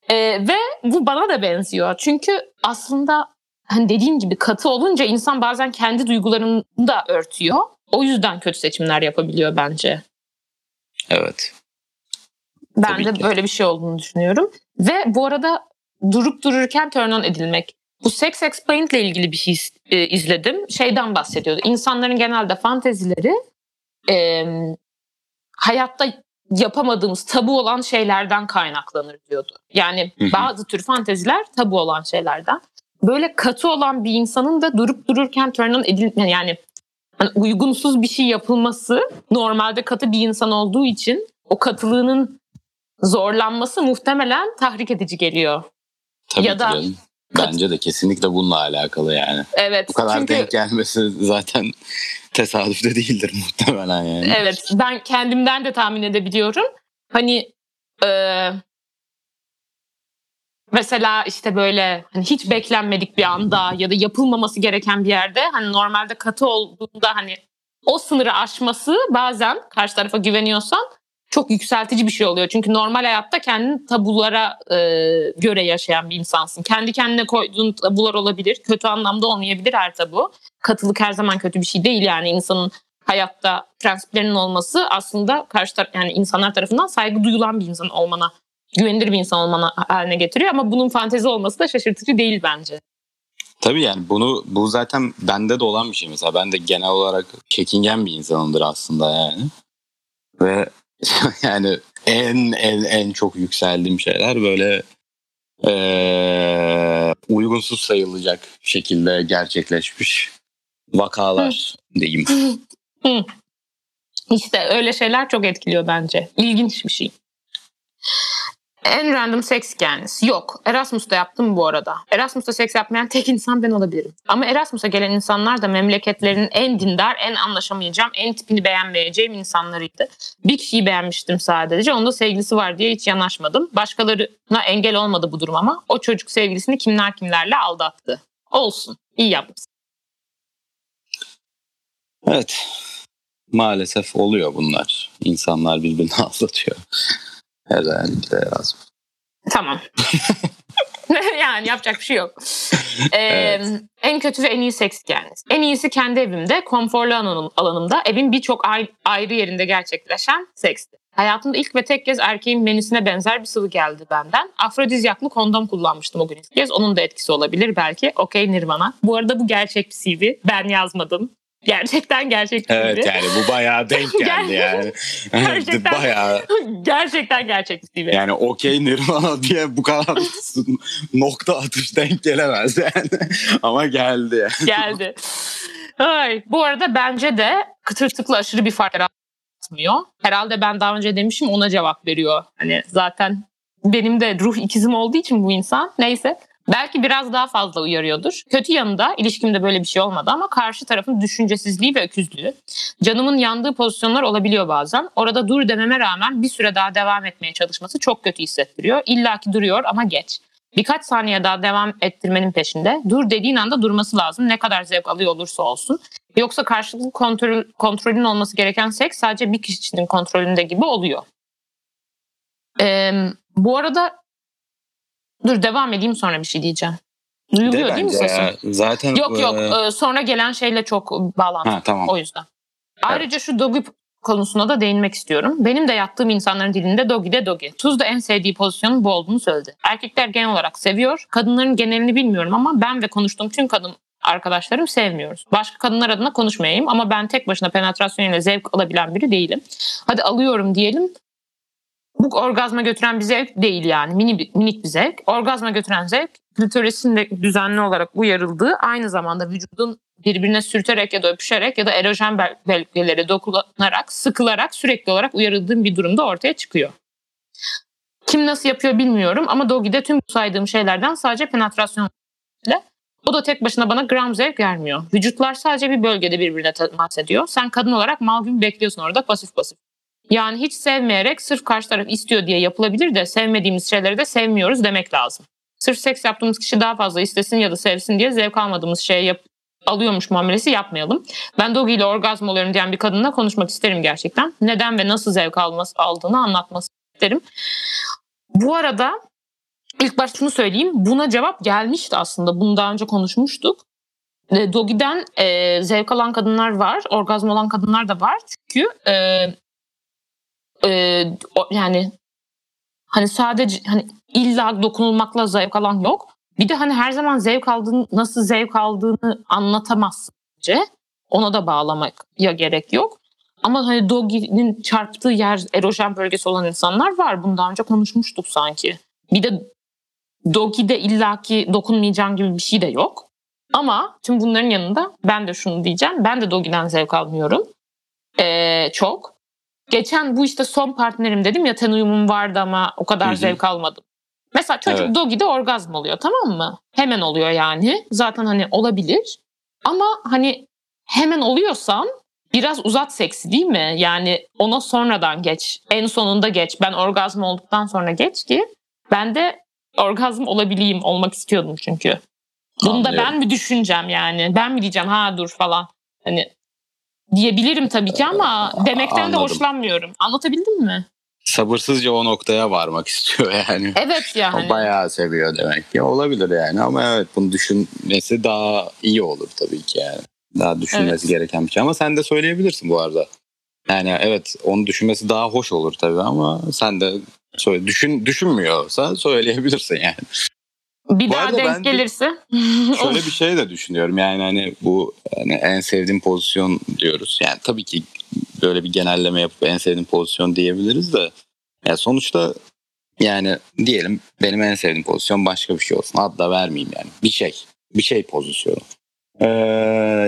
Ee, ve bu bana da benziyor. Çünkü aslında hani dediğim gibi katı olunca insan bazen kendi duygularını da örtüyor. O yüzden kötü seçimler yapabiliyor bence. Evet. Ben de böyle bir şey olduğunu düşünüyorum. Ve bu arada durup dururken turn on edilmek. Bu Sex Explained ile ilgili bir şey izledim. Şeyden bahsediyordu. İnsanların genelde fantezileri e, hayatta yapamadığımız tabu olan şeylerden kaynaklanır diyordu. Yani bazı tür fanteziler tabu olan şeylerden böyle katı olan bir insanın da durup dururken turn on edil yani hani uygunsuz bir şey yapılması normalde katı bir insan olduğu için o katılığının zorlanması muhtemelen tahrik edici geliyor. Tabii ya da canım. Bence de kesinlikle bununla alakalı yani. Evet. Bu kadar çünkü, denk gelmesi zaten tesadüf de değildir muhtemelen yani. Evet ben kendimden de tahmin edebiliyorum. Hani e, Mesela işte böyle hani hiç beklenmedik bir anda ya da yapılmaması gereken bir yerde hani normalde katı olduğunda hani o sınırı aşması bazen karşı tarafa güveniyorsan çok yükseltici bir şey oluyor. Çünkü normal hayatta kendini tabulara e, göre yaşayan bir insansın. Kendi kendine koyduğun tabular olabilir. Kötü anlamda olmayabilir her tabu. Katılık her zaman kötü bir şey değil yani insanın hayatta prensiplerinin olması aslında karşı taraf yani insanlar tarafından saygı duyulan bir insan olmana güvenilir bir insan olmana haline getiriyor ama bunun fantezi olması da şaşırtıcı değil bence. Tabii yani bunu bu zaten bende de olan bir şey mesela ben de genel olarak çekingen bir insanımdır aslında yani. Ve yani en en en çok yükseldiğim şeyler böyle Ee, uygunsuz sayılacak şekilde gerçekleşmiş vakalar diyeyim. İşte öyle şeyler çok etkiliyor bence. İlginç bir şey. En random seks hikayeniz. Yok. Erasmus'ta yaptım bu arada. Erasmus'ta seks yapmayan tek insan ben olabilirim. Ama Erasmus'a gelen insanlar da memleketlerinin en dindar, en anlaşamayacağım, en tipini beğenmeyeceğim insanlarıydı. Bir kişiyi beğenmiştim sadece. Onda sevgilisi var diye hiç yanaşmadım. Başkalarına engel olmadı bu durum ama o çocuk sevgilisini kimler kimlerle aldattı. Olsun. İyi yapmış. Evet. Maalesef oluyor bunlar. İnsanlar birbirini aldatıyor. Herhalde Erasmus. Tamam. yani yapacak bir şey yok. Ee, evet. En kötü ve en iyi seks hikayeniz. En iyisi kendi evimde, konforlu alanımda, evin birçok ayrı yerinde gerçekleşen seksti. Hayatımda ilk ve tek kez erkeğin menüsüne benzer bir sıvı geldi benden. Afrodizyaklı kondom kullanmıştım o gün ilk kez. Onun da etkisi olabilir belki. Okey Nirvana. Bu arada bu gerçek bir CV. Ben yazmadım. Gerçekten gerçek Evet yani bu bayağı denk geldi yani. gerçekten, bayağı. Gerçekten gerçek CV. Yani okey Nirvana diye bu kadar nokta atış denk gelemez yani. Ama geldi. Geldi. Ay, bu arada bence de kıtırtıklı aşırı bir fark yaratmıyor. Herhalde ben daha önce demişim ona cevap veriyor. Hani zaten benim de ruh ikizim olduğu için bu insan. Neyse. Belki biraz daha fazla uyarıyordur. Kötü yanında ilişkimde böyle bir şey olmadı ama karşı tarafın düşüncesizliği ve öküzlüğü. Canımın yandığı pozisyonlar olabiliyor bazen. Orada dur dememe rağmen bir süre daha devam etmeye çalışması çok kötü hissettiriyor. İlla ki duruyor ama geç. Birkaç saniye daha devam ettirmenin peşinde. Dur dediğin anda durması lazım. Ne kadar zevk alıyor olursa olsun. Yoksa karşılıklı kontrol, kontrolün olması gereken seks sadece bir kişinin kontrolünde gibi oluyor. Ee, bu arada Dur devam edeyim sonra bir şey diyeceğim. Duyuluyor De değil mi sesim? Zaten Yok yok e... sonra gelen şeyle çok bağlantılı. Ha, tamam. O yüzden. Ayrıca evet. şu dogi konusuna da değinmek istiyorum. Benim de yattığım insanların dilinde dogi de dogi. Tuz da en sevdiği pozisyonun bu olduğunu söyledi. Erkekler genel olarak seviyor. Kadınların genelini bilmiyorum ama ben ve konuştuğum tüm kadın arkadaşlarım sevmiyoruz. Başka kadınlar adına konuşmayayım ama ben tek başına penetrasyon ile zevk alabilen biri değilim. Hadi alıyorum diyelim bu orgazma götüren bir zevk değil yani. Mini, minik bir zevk. Orgazma götüren zevk klitorisin de düzenli olarak uyarıldığı aynı zamanda vücudun birbirine sürterek ya da öpüşerek ya da erojen bölgelere dokunarak, sıkılarak sürekli olarak uyarıldığım bir durumda ortaya çıkıyor. Kim nasıl yapıyor bilmiyorum ama Dogi'de tüm saydığım şeylerden sadece penetrasyon ile o da tek başına bana gram zevk vermiyor. Vücutlar sadece bir bölgede birbirine temas ediyor. Sen kadın olarak mal gibi bekliyorsun orada pasif pasif. Yani hiç sevmeyerek sırf karşı taraf istiyor diye yapılabilir de sevmediğimiz şeyleri de sevmiyoruz demek lazım. Sırf seks yaptığımız kişi daha fazla istesin ya da sevsin diye zevk almadığımız şeye yap alıyormuş muamelesi yapmayalım. Ben Dogi ile orgazm oluyorum diyen bir kadınla konuşmak isterim gerçekten. Neden ve nasıl zevk alması, aldığını anlatması isterim. Bu arada ilk başta şunu söyleyeyim. Buna cevap gelmişti aslında. Bunu daha önce konuşmuştuk. Dogi'den e, zevk alan kadınlar var. Orgazm olan kadınlar da var. Çünkü e, e, yani hani sadece hani illa dokunulmakla zevk alan yok. Bir de hani her zaman zevk aldığını, nasıl zevk aldığını anlatamazsın. Ona da bağlamak ya gerek yok. Ama hani Dogi'nin çarptığı yer erojen bölgesi olan insanlar var. Bunu daha önce konuşmuştuk sanki. Bir de Dogi'de illaki dokunmayacağım gibi bir şey de yok. Ama tüm bunların yanında ben de şunu diyeceğim. Ben de Dogi'den zevk almıyorum. Ee, çok. Geçen bu işte son partnerim dedim ya ten uyumum vardı ama o kadar Hı-hı. zevk almadım. Mesela çocuk evet. Dogi'de orgazm oluyor tamam mı? Hemen oluyor yani. Zaten hani olabilir. Ama hani hemen oluyorsan biraz uzat seksi değil mi? Yani ona sonradan geç. En sonunda geç. Ben orgazm olduktan sonra geç ki ben de orgazm olabileyim. Olmak istiyordum çünkü. Bunu da ben mi düşüneceğim yani? Ben mi diyeceğim ha dur falan. Hani diyebilirim tabii ki ama demekten Anladım. de hoşlanmıyorum. Anlatabildim mi? Sabırsızca o noktaya varmak istiyor yani. Evet yani. O bayağı seviyor demek ki. Olabilir yani ama evet bunu düşünmesi daha iyi olur tabii ki yani. Daha düşünmesi evet. gereken bir şey ama sen de söyleyebilirsin bu arada. Yani evet onu düşünmesi daha hoş olur tabii ama sen de söyle, düşün düşünmüyorsa söyleyebilirsin yani. Bir bu daha denk gelirse. şöyle bir şey de düşünüyorum yani hani bu yani en sevdiğim pozisyon diyoruz. Yani tabii ki böyle bir genelleme yapıp en sevdiğim pozisyon diyebiliriz de yani sonuçta Yani diyelim benim en sevdiğim pozisyon başka bir şey olsun. Ad da vermeyeyim yani. Bir şey. Bir şey pozisyonu. Ee,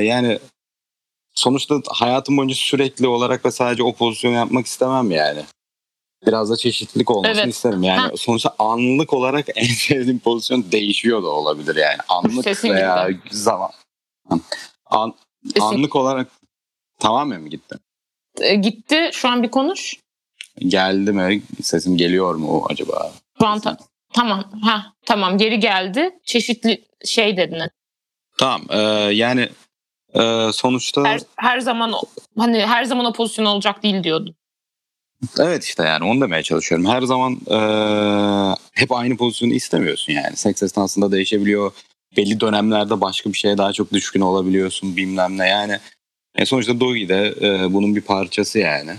yani sonuçta hayatım boyunca sürekli olarak ve sadece o pozisyonu yapmak istemem yani. Biraz da çeşitlilik olmasını Evet. isterim. Yani Ha. sonuçta anlık olarak en sevdiğim pozisyon değişiyor da olabilir yani. Anlık Kesinlikle. veya zaman. An, anlık olarak tamamen mi gitti? E, gitti. Şu an bir konuş. Geldi mi? Sesim geliyor mu acaba? Şu an ta- tamam. Ha tamam geri geldi. Çeşitli şey dedin. Tamam. e, yani e, sonuçta Her, her zaman hani her zaman o pozisyon olacak değil diyordun. Evet işte yani onu demeye çalışıyorum. Her zaman e, hep aynı pozisyonu istemiyorsun yani. Seks esnasında değişebiliyor. Belli dönemlerde başka bir şeye daha çok düşkün olabiliyorsun bilmem ne yani. E, sonuçta Dogi de e, bunun bir parçası yani.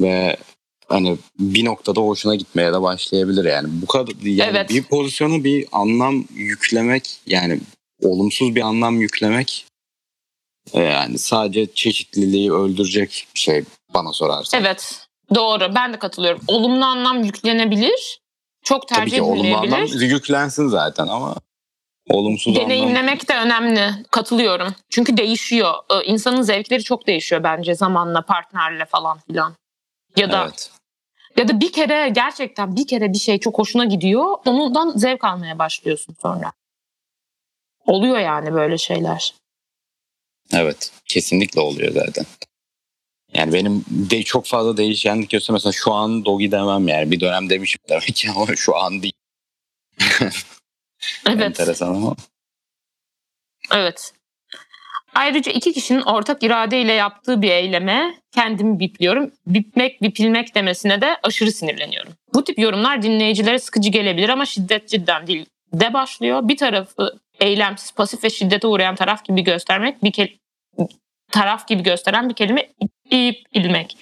Ve hani bir noktada hoşuna gitmeye de başlayabilir yani. Bu kadar yani Evet. bir pozisyona bir anlam yüklemek yani olumsuz bir anlam yüklemek yani sadece çeşitliliği öldürecek bir şey bana sorarsan. Evet. Doğru. Ben de katılıyorum. Olumlu anlam yüklenebilir. Çok Tabii tercih ki olumlu anlam yüklensin zaten ama olumsuz anlam Deneyimlemek de önemli. Katılıyorum. Çünkü değişiyor. Ee, İnsanın zevkleri çok değişiyor bence zamanla, partnerle falan filan. Ya da evet. ya da bir kere gerçekten bir kere bir şey çok hoşuna gidiyor. Ondan zevk almaya başlıyorsun sonra. Oluyor yani böyle şeyler. Evet. Kesinlikle oluyor zaten. Yani benim de çok fazla değişkenlik göster. Mesela şu an dogi demem yani. Bir dönem demişim demek ki ama şu an değil. Evet. Enteresan ama. Evet. Ayrıca iki kişinin ortak iradeyle yaptığı bir eyleme kendimi bipliyorum. Bipmek, bipilmek demesine de aşırı sinirleniyorum. Bu tip yorumlar dinleyicilere sıkıcı gelebilir ama şiddet cidden değil de başlıyor. Bir tarafı eylemsiz, pasif ve şiddete uğrayan taraf gibi göstermek, bir kel- taraf gibi gösteren bir kelime ip ilmek.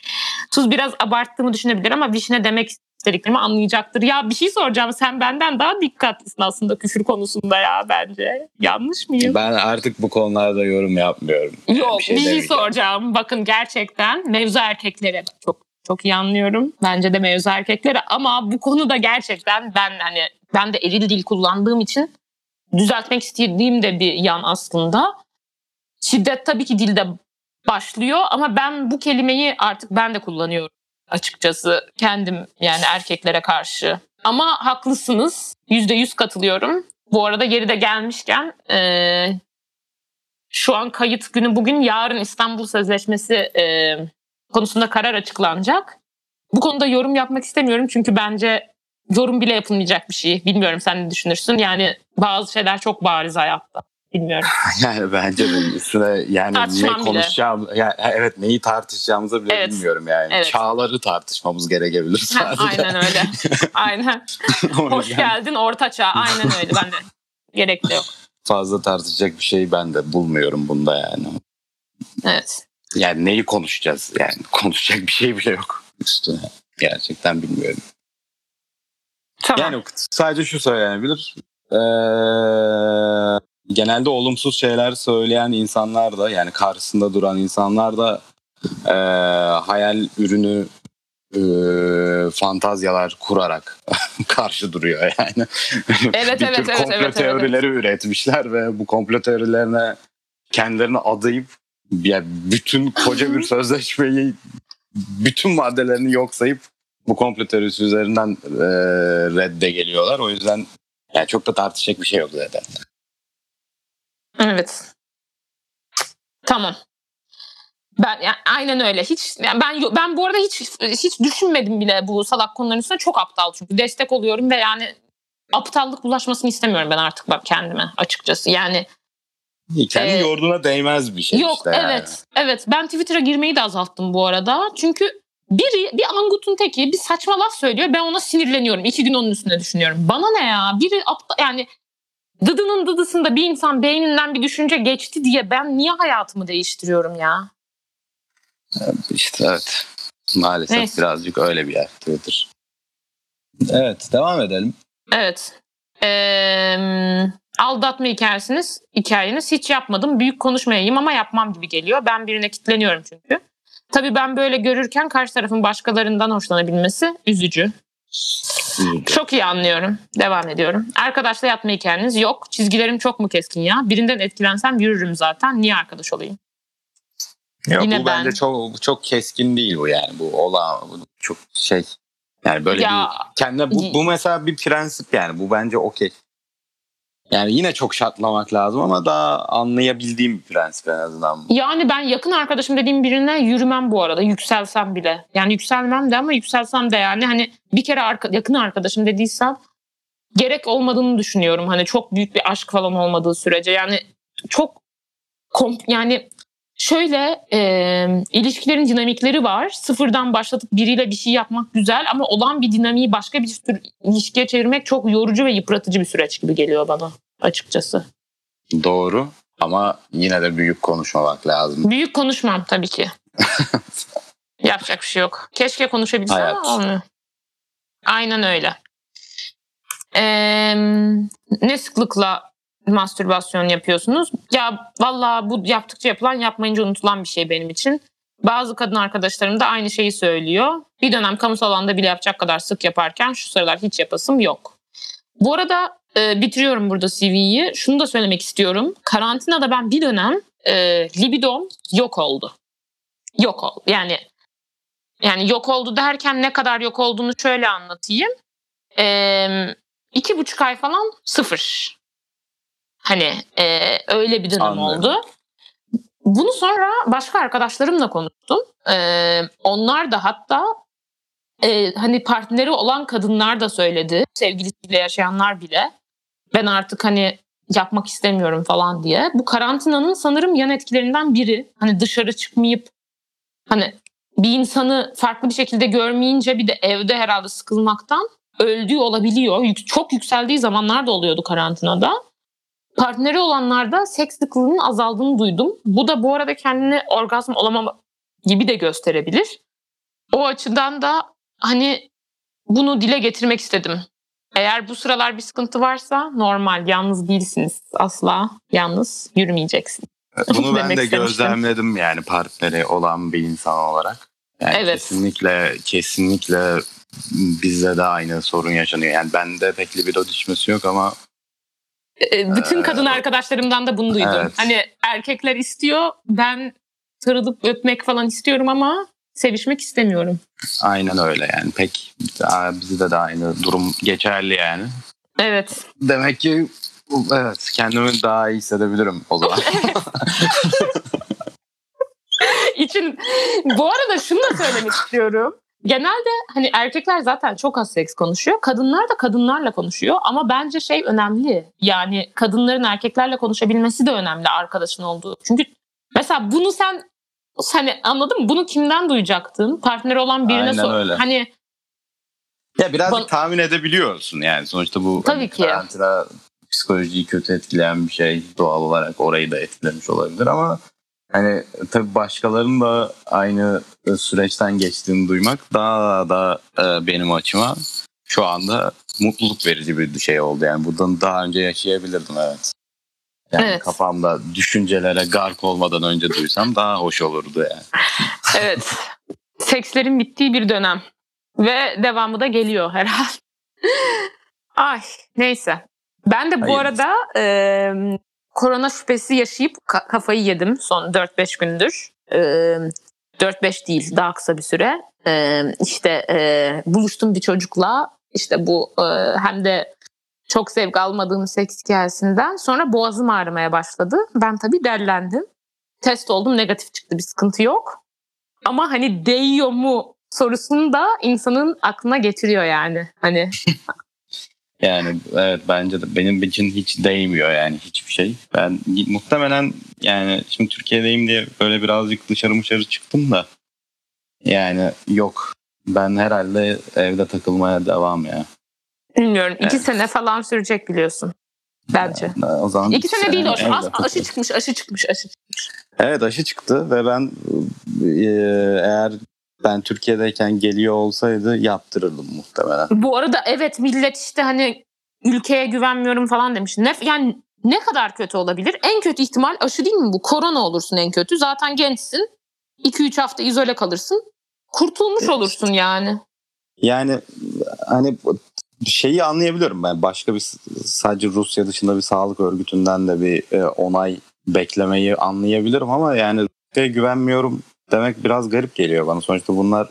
Tuz biraz abarttığımı düşünebilir ama vişne demek istediklerimi anlayacaktır. Ya bir şey soracağım sen benden daha dikkatlisin aslında küfür konusunda ya bence. Yanlış mıyım? Ben artık bu konularda yorum yapmıyorum. Yok bir şey, demeyeceğim. soracağım. Bakın gerçekten mevzu erkeklere çok çok iyi anlıyorum. Bence de mevzu erkeklere ama bu konuda gerçekten ben hani ben de eril dil kullandığım için düzeltmek istediğim de bir yan aslında. Şiddet tabii ki dilde başlıyor ama ben bu kelimeyi artık ben de kullanıyorum açıkçası kendim yani erkeklere karşı. Ama haklısınız. Yüzde yüz katılıyorum. Bu arada geride gelmişken eee, şu an kayıt günü bugün yarın İstanbul Sözleşmesi e, konusunda karar açıklanacak. Bu konuda yorum yapmak istemiyorum çünkü bence yorum bile yapılmayacak bir şey. Bilmiyorum sen ne düşünürsün? Yani bazı şeyler çok bariz hayatta. Bilmiyorum. Yani bence de üstüne yani ne Tartışmam bile. konuşacağım yani evet neyi tartışacağımızı bile Evet. bilmiyorum yani. Evet. Çağları tartışmamız gerekebilir sadece. aynen öyle. Aynen. Hoş geldin orta çağ. Aynen öyle. Ben de gerek de yok. Fazla tartışacak bir şey ben de bulmuyorum bunda yani. Evet. Yani neyi konuşacağız yani konuşacak bir şey bile yok üstüne. Gerçekten bilmiyorum. Tamam. Yani sadece şu söylenebilir. Ee, genelde olumsuz şeyler söyleyen insanlar da yani karşısında duran insanlar da ee, hayal ürünü ee, fantazyalar kurarak karşı duruyor yani. Evet, bir evet, tür evet, komplo evet, evet, teorileri üretmişler ve bu komplo teorilerine kendilerini adayıp yani bütün koca bir sözleşmeyi bütün maddelerini yok sayıp bu komplo teorisi üzerinden e, redde geliyorlar. O yüzden yani çok da tartışacak bir şey yok zaten. Evet. Tamam. Ben yani aynen öyle. Hiç yani ben ben bu arada hiç hiç düşünmedim bile bu salak konuların üstüne. Çok aptal çünkü destek oluyorum ve yani aptallık bulaşmasını istemiyorum ben artık bak kendime açıkçası. Yani Kendi Ee, yoğurduna değmez bir şey yok işte yani. evet. Evet ben Twitter'a girmeyi de azalttım bu arada. Çünkü biri bir angutun teki bir saçma laf söylüyor. Ben ona sinirleniyorum. İki gün onun üstüne düşünüyorum. Bana ne ya? Biri aptal yani dıdının dıdısında bir insan beyninden bir düşünce geçti diye ben niye hayatımı değiştiriyorum ya? İşte evet. Maalesef Neyse. birazcık öyle bir yer Twitter. Evet devam edelim. Evet. Ee, aldatma hikayesiniz, hikayeniz hiç yapmadım. Büyük konuşmayayım ama yapmam gibi geliyor. Ben birine kitleniyorum çünkü. Tabii ben böyle görürken karşı tarafın başkalarından hoşlanabilmesi üzücü. Üzücü. Çok iyi anlıyorum. Devam ediyorum. Arkadaşla yatma hikayeniz yok. Çizgilerim çok mu keskin ya? Birinden etkilensem yürürüm zaten. Niye arkadaş olayım? Yok, Yine bu ben. bence çok çok keskin değil bu yani. Bu ola bu çok şey. Yani böyle Ya, bir kendine bu, bu mesela bir prensip yani. Bu bence okey. Yani yine çok şartlamak lazım ama daha anlayabildiğim bir prensip en azından. Yani ben yakın arkadaşım dediğim birine yürümem bu arada. Yükselsem bile. Yani yükselmem de ama yükselsem de yani hani bir kere arka- yakın arkadaşım dediysem gerek olmadığını düşünüyorum. Hani çok büyük bir aşk falan olmadığı sürece. Yani çok kom- yani şöyle e, ilişkilerin dinamikleri var. Sıfırdan başlatıp biriyle bir şey yapmak güzel ama olan bir dinamiği başka bir tür ilişkiye çevirmek çok yorucu ve yıpratıcı bir süreç gibi geliyor bana açıkçası. Doğru ama yine de büyük konuşmamak lazım. Büyük konuşmam tabii ki. Yapacak bir şey yok. Keşke konuşabilsem Hayat. ama olmuyor. Aynen öyle. Ee, ne sıklıkla mastürbasyon yapıyorsunuz? Ya valla bu yaptıkça yapılan yapmayınca unutulan bir şey benim için. Bazı kadın arkadaşlarım da aynı şeyi söylüyor. Bir dönem kamusal alanda bile yapacak kadar sık yaparken şu sıralar hiç yapasım yok. Bu arada e, bitiriyorum burada CV'yi. Şunu da söylemek istiyorum. Karantinada ben bir dönem e, libidom yok oldu. Yok oldu. Yani yani yok oldu derken ne kadar yok olduğunu şöyle anlatayım. E, iki buçuk ay falan sıfır. Hani e, öyle bir dönem Anlıyorum. oldu. Bunu sonra başka arkadaşlarımla konuştum. E, onlar da hatta e, hani partneri olan kadınlar da söyledi. Sevgilisiyle yaşayanlar bile. Ben artık hani yapmak istemiyorum falan diye. Bu karantinanın sanırım yan etkilerinden biri. Hani dışarı çıkmayıp hani bir insanı farklı bir şekilde görmeyince bir de evde herhalde sıkılmaktan öldüğü olabiliyor. Çok yükseldiği zamanlar da oluyordu karantinada. Partneri olanlarda seks sıklığının azaldığını duydum. Bu da bu arada kendini orgazm olamama gibi de gösterebilir. O açıdan da hani bunu dile getirmek istedim. Eğer bu sıralar bir sıkıntı varsa normal, yalnız değilsiniz. Asla yalnız yürümeyeceksin. Bunu ben de istemiştim. gözlemledim yani partneri olan bir insan olarak. Yani Evet. Kesinlikle kesinlikle bizde de aynı sorun yaşanıyor. Yani bende pek libido düşmesi yok ama Bütün kadın arkadaşlarımdan da bunu duydum. Evet. Hani erkekler istiyor, ben sarılıp öpmek falan istiyorum ama sevişmek istemiyorum. aynen öyle yani. Pek Aa, bizde de aynı durum geçerli yani. Evet. Demek ki evet kendimi daha iyi hissedebilirim o zaman. için bu arada şunu da söylemek istiyorum. Genelde hani erkekler zaten çok az seks konuşuyor. Kadınlar da kadınlarla konuşuyor. Ama bence şey önemli. Yani kadınların erkeklerle konuşabilmesi de önemli arkadaşın olduğu. Çünkü mesela bunu sen hani anladın mı? Bunu kimden duyacaktın? Partneri olan birine Aynen sor. öyle. Hani ya birazcık Bana- tahmin edebiliyorsun yani sonuçta bu Tabii hani ki. karantina psikolojiyi kötü etkileyen bir şey doğal olarak orayı da etkilemiş olabilir ama hani tabii başkalarının da aynı süreçten geçtiğini duymak daha da e, benim açıma şu anda mutluluk verici bir şey oldu yani buradan daha önce yaşayabilirdim evet. Yani Evet. kafamda düşüncelere gark olmadan önce duysam daha hoş olurdu yani. evet. Sekslerin bittiği bir dönem. Ve devamı da geliyor herhalde. Ay neyse. Ben de bu Hayırlısı. arada e, korona şüphesi yaşayıp ka- kafayı yedim son 4-5 gündür. E, 4-5 değil daha kısa bir süre. E, işte e, buluştum bir çocukla işte bu e, hem de çok zevk almadığım seks hikayesinden sonra boğazım ağrımaya başladı. Ben tabii derlendim. Test oldum negatif çıktı bir sıkıntı yok. Ama hani değiyor mu sorusunu da insanın aklına getiriyor yani. Hani Yani evet bence de benim için hiç değmiyor yani hiçbir şey. Ben muhtemelen yani şimdi Türkiye'deyim diye böyle birazcık dışarı dışarı çıktım da yani yok. Ben herhalde evde takılmaya devam ya. bilmiyorum iki Evet. sene falan sürecek biliyorsun. Bence. O zaman İki sene değil o. evde As- aşı çıkmış, aşı çıkmış, aşı çıkmış. Evet aşı çıktı ve ben e, eğer ben Türkiye'deyken geliyor olsaydı yaptırırdım muhtemelen. Bu arada evet millet işte hani ülkeye güvenmiyorum falan demiş. Ne, yani ne kadar kötü olabilir? En kötü ihtimal aşı değil mi bu? Korona olursun en kötü. Zaten gençsin. 2-3 hafta izole kalırsın. Kurtulmuş olursun yani. Yani hani şeyi anlayabiliyorum ben. Başka bir sadece Rusya dışında bir sağlık örgütünden de bir e, onay beklemeyi anlayabilirim ama yani güvenmiyorum demek biraz garip geliyor bana. Sonuçta bunlar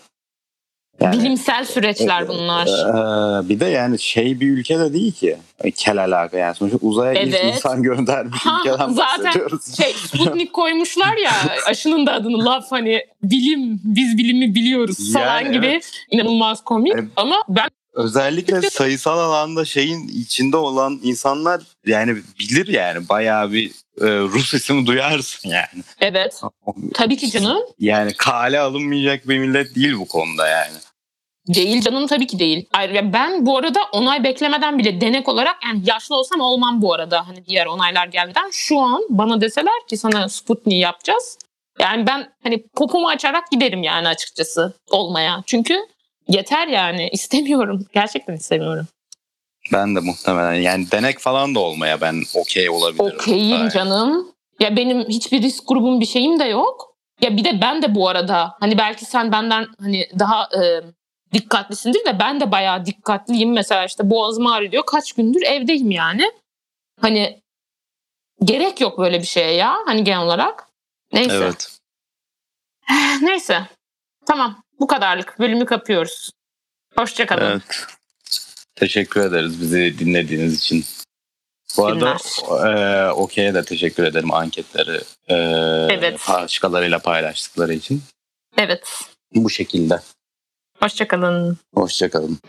yani, Bilimsel süreçler e, bunlar. E, bir de yani şey bir ülke de değil ki. E, kel alaka yani. Sonuçta uzaya evet. ilk insan göndermiş ha, ülkeden zaten bahsediyoruz. Şey, Sputnik koymuşlar ya aşının da adını laf hani bilim biz bilimi biliyoruz falan yani, gibi evet. inanılmaz komik yani, ama ben özellikle sayısal alanda şeyin içinde olan insanlar yani bilir yani bayağı bir e, Rus ismi duyarsın yani. Evet. Tabii ki canım. Yani kale alınmayacak bir millet değil bu konuda yani. Değil canım tabii ki değil. Ayrıca ben bu arada onay beklemeden bile denek olarak yani yaşlı olsam olmam bu arada hani diğer onaylar gelmeden. Şu an bana deseler ki sana Sputnik yapacağız. Yani ben hani popomu açarak giderim yani açıkçası olmaya. Çünkü yeter yani istemiyorum. Gerçekten istemiyorum. Ben de muhtemelen yani denek falan da olmaya ben okey olabilirim. Okeyim canım. Ya benim hiçbir risk grubum bir şeyim de yok. Ya bir de ben de bu arada hani belki sen benden hani daha e, dikkatlisindir de ben de bayağı dikkatliyim. Mesela işte boğazım ağrıyor kaç gündür evdeyim yani. Hani gerek yok böyle bir şeye ya hani genel olarak. Neyse. Evet. Neyse. Tamam. Bu kadarlık. Bölümü kapıyoruz. Hoşçakalın. Evet. Teşekkür ederiz bizi dinlediğiniz için. Bu arada e, Okey'e de teşekkür ederim anketleri e, evet. başkalarıyla paylaştıkları için. Evet. Bu şekilde. Hoşçakalın. Hoşçakalın.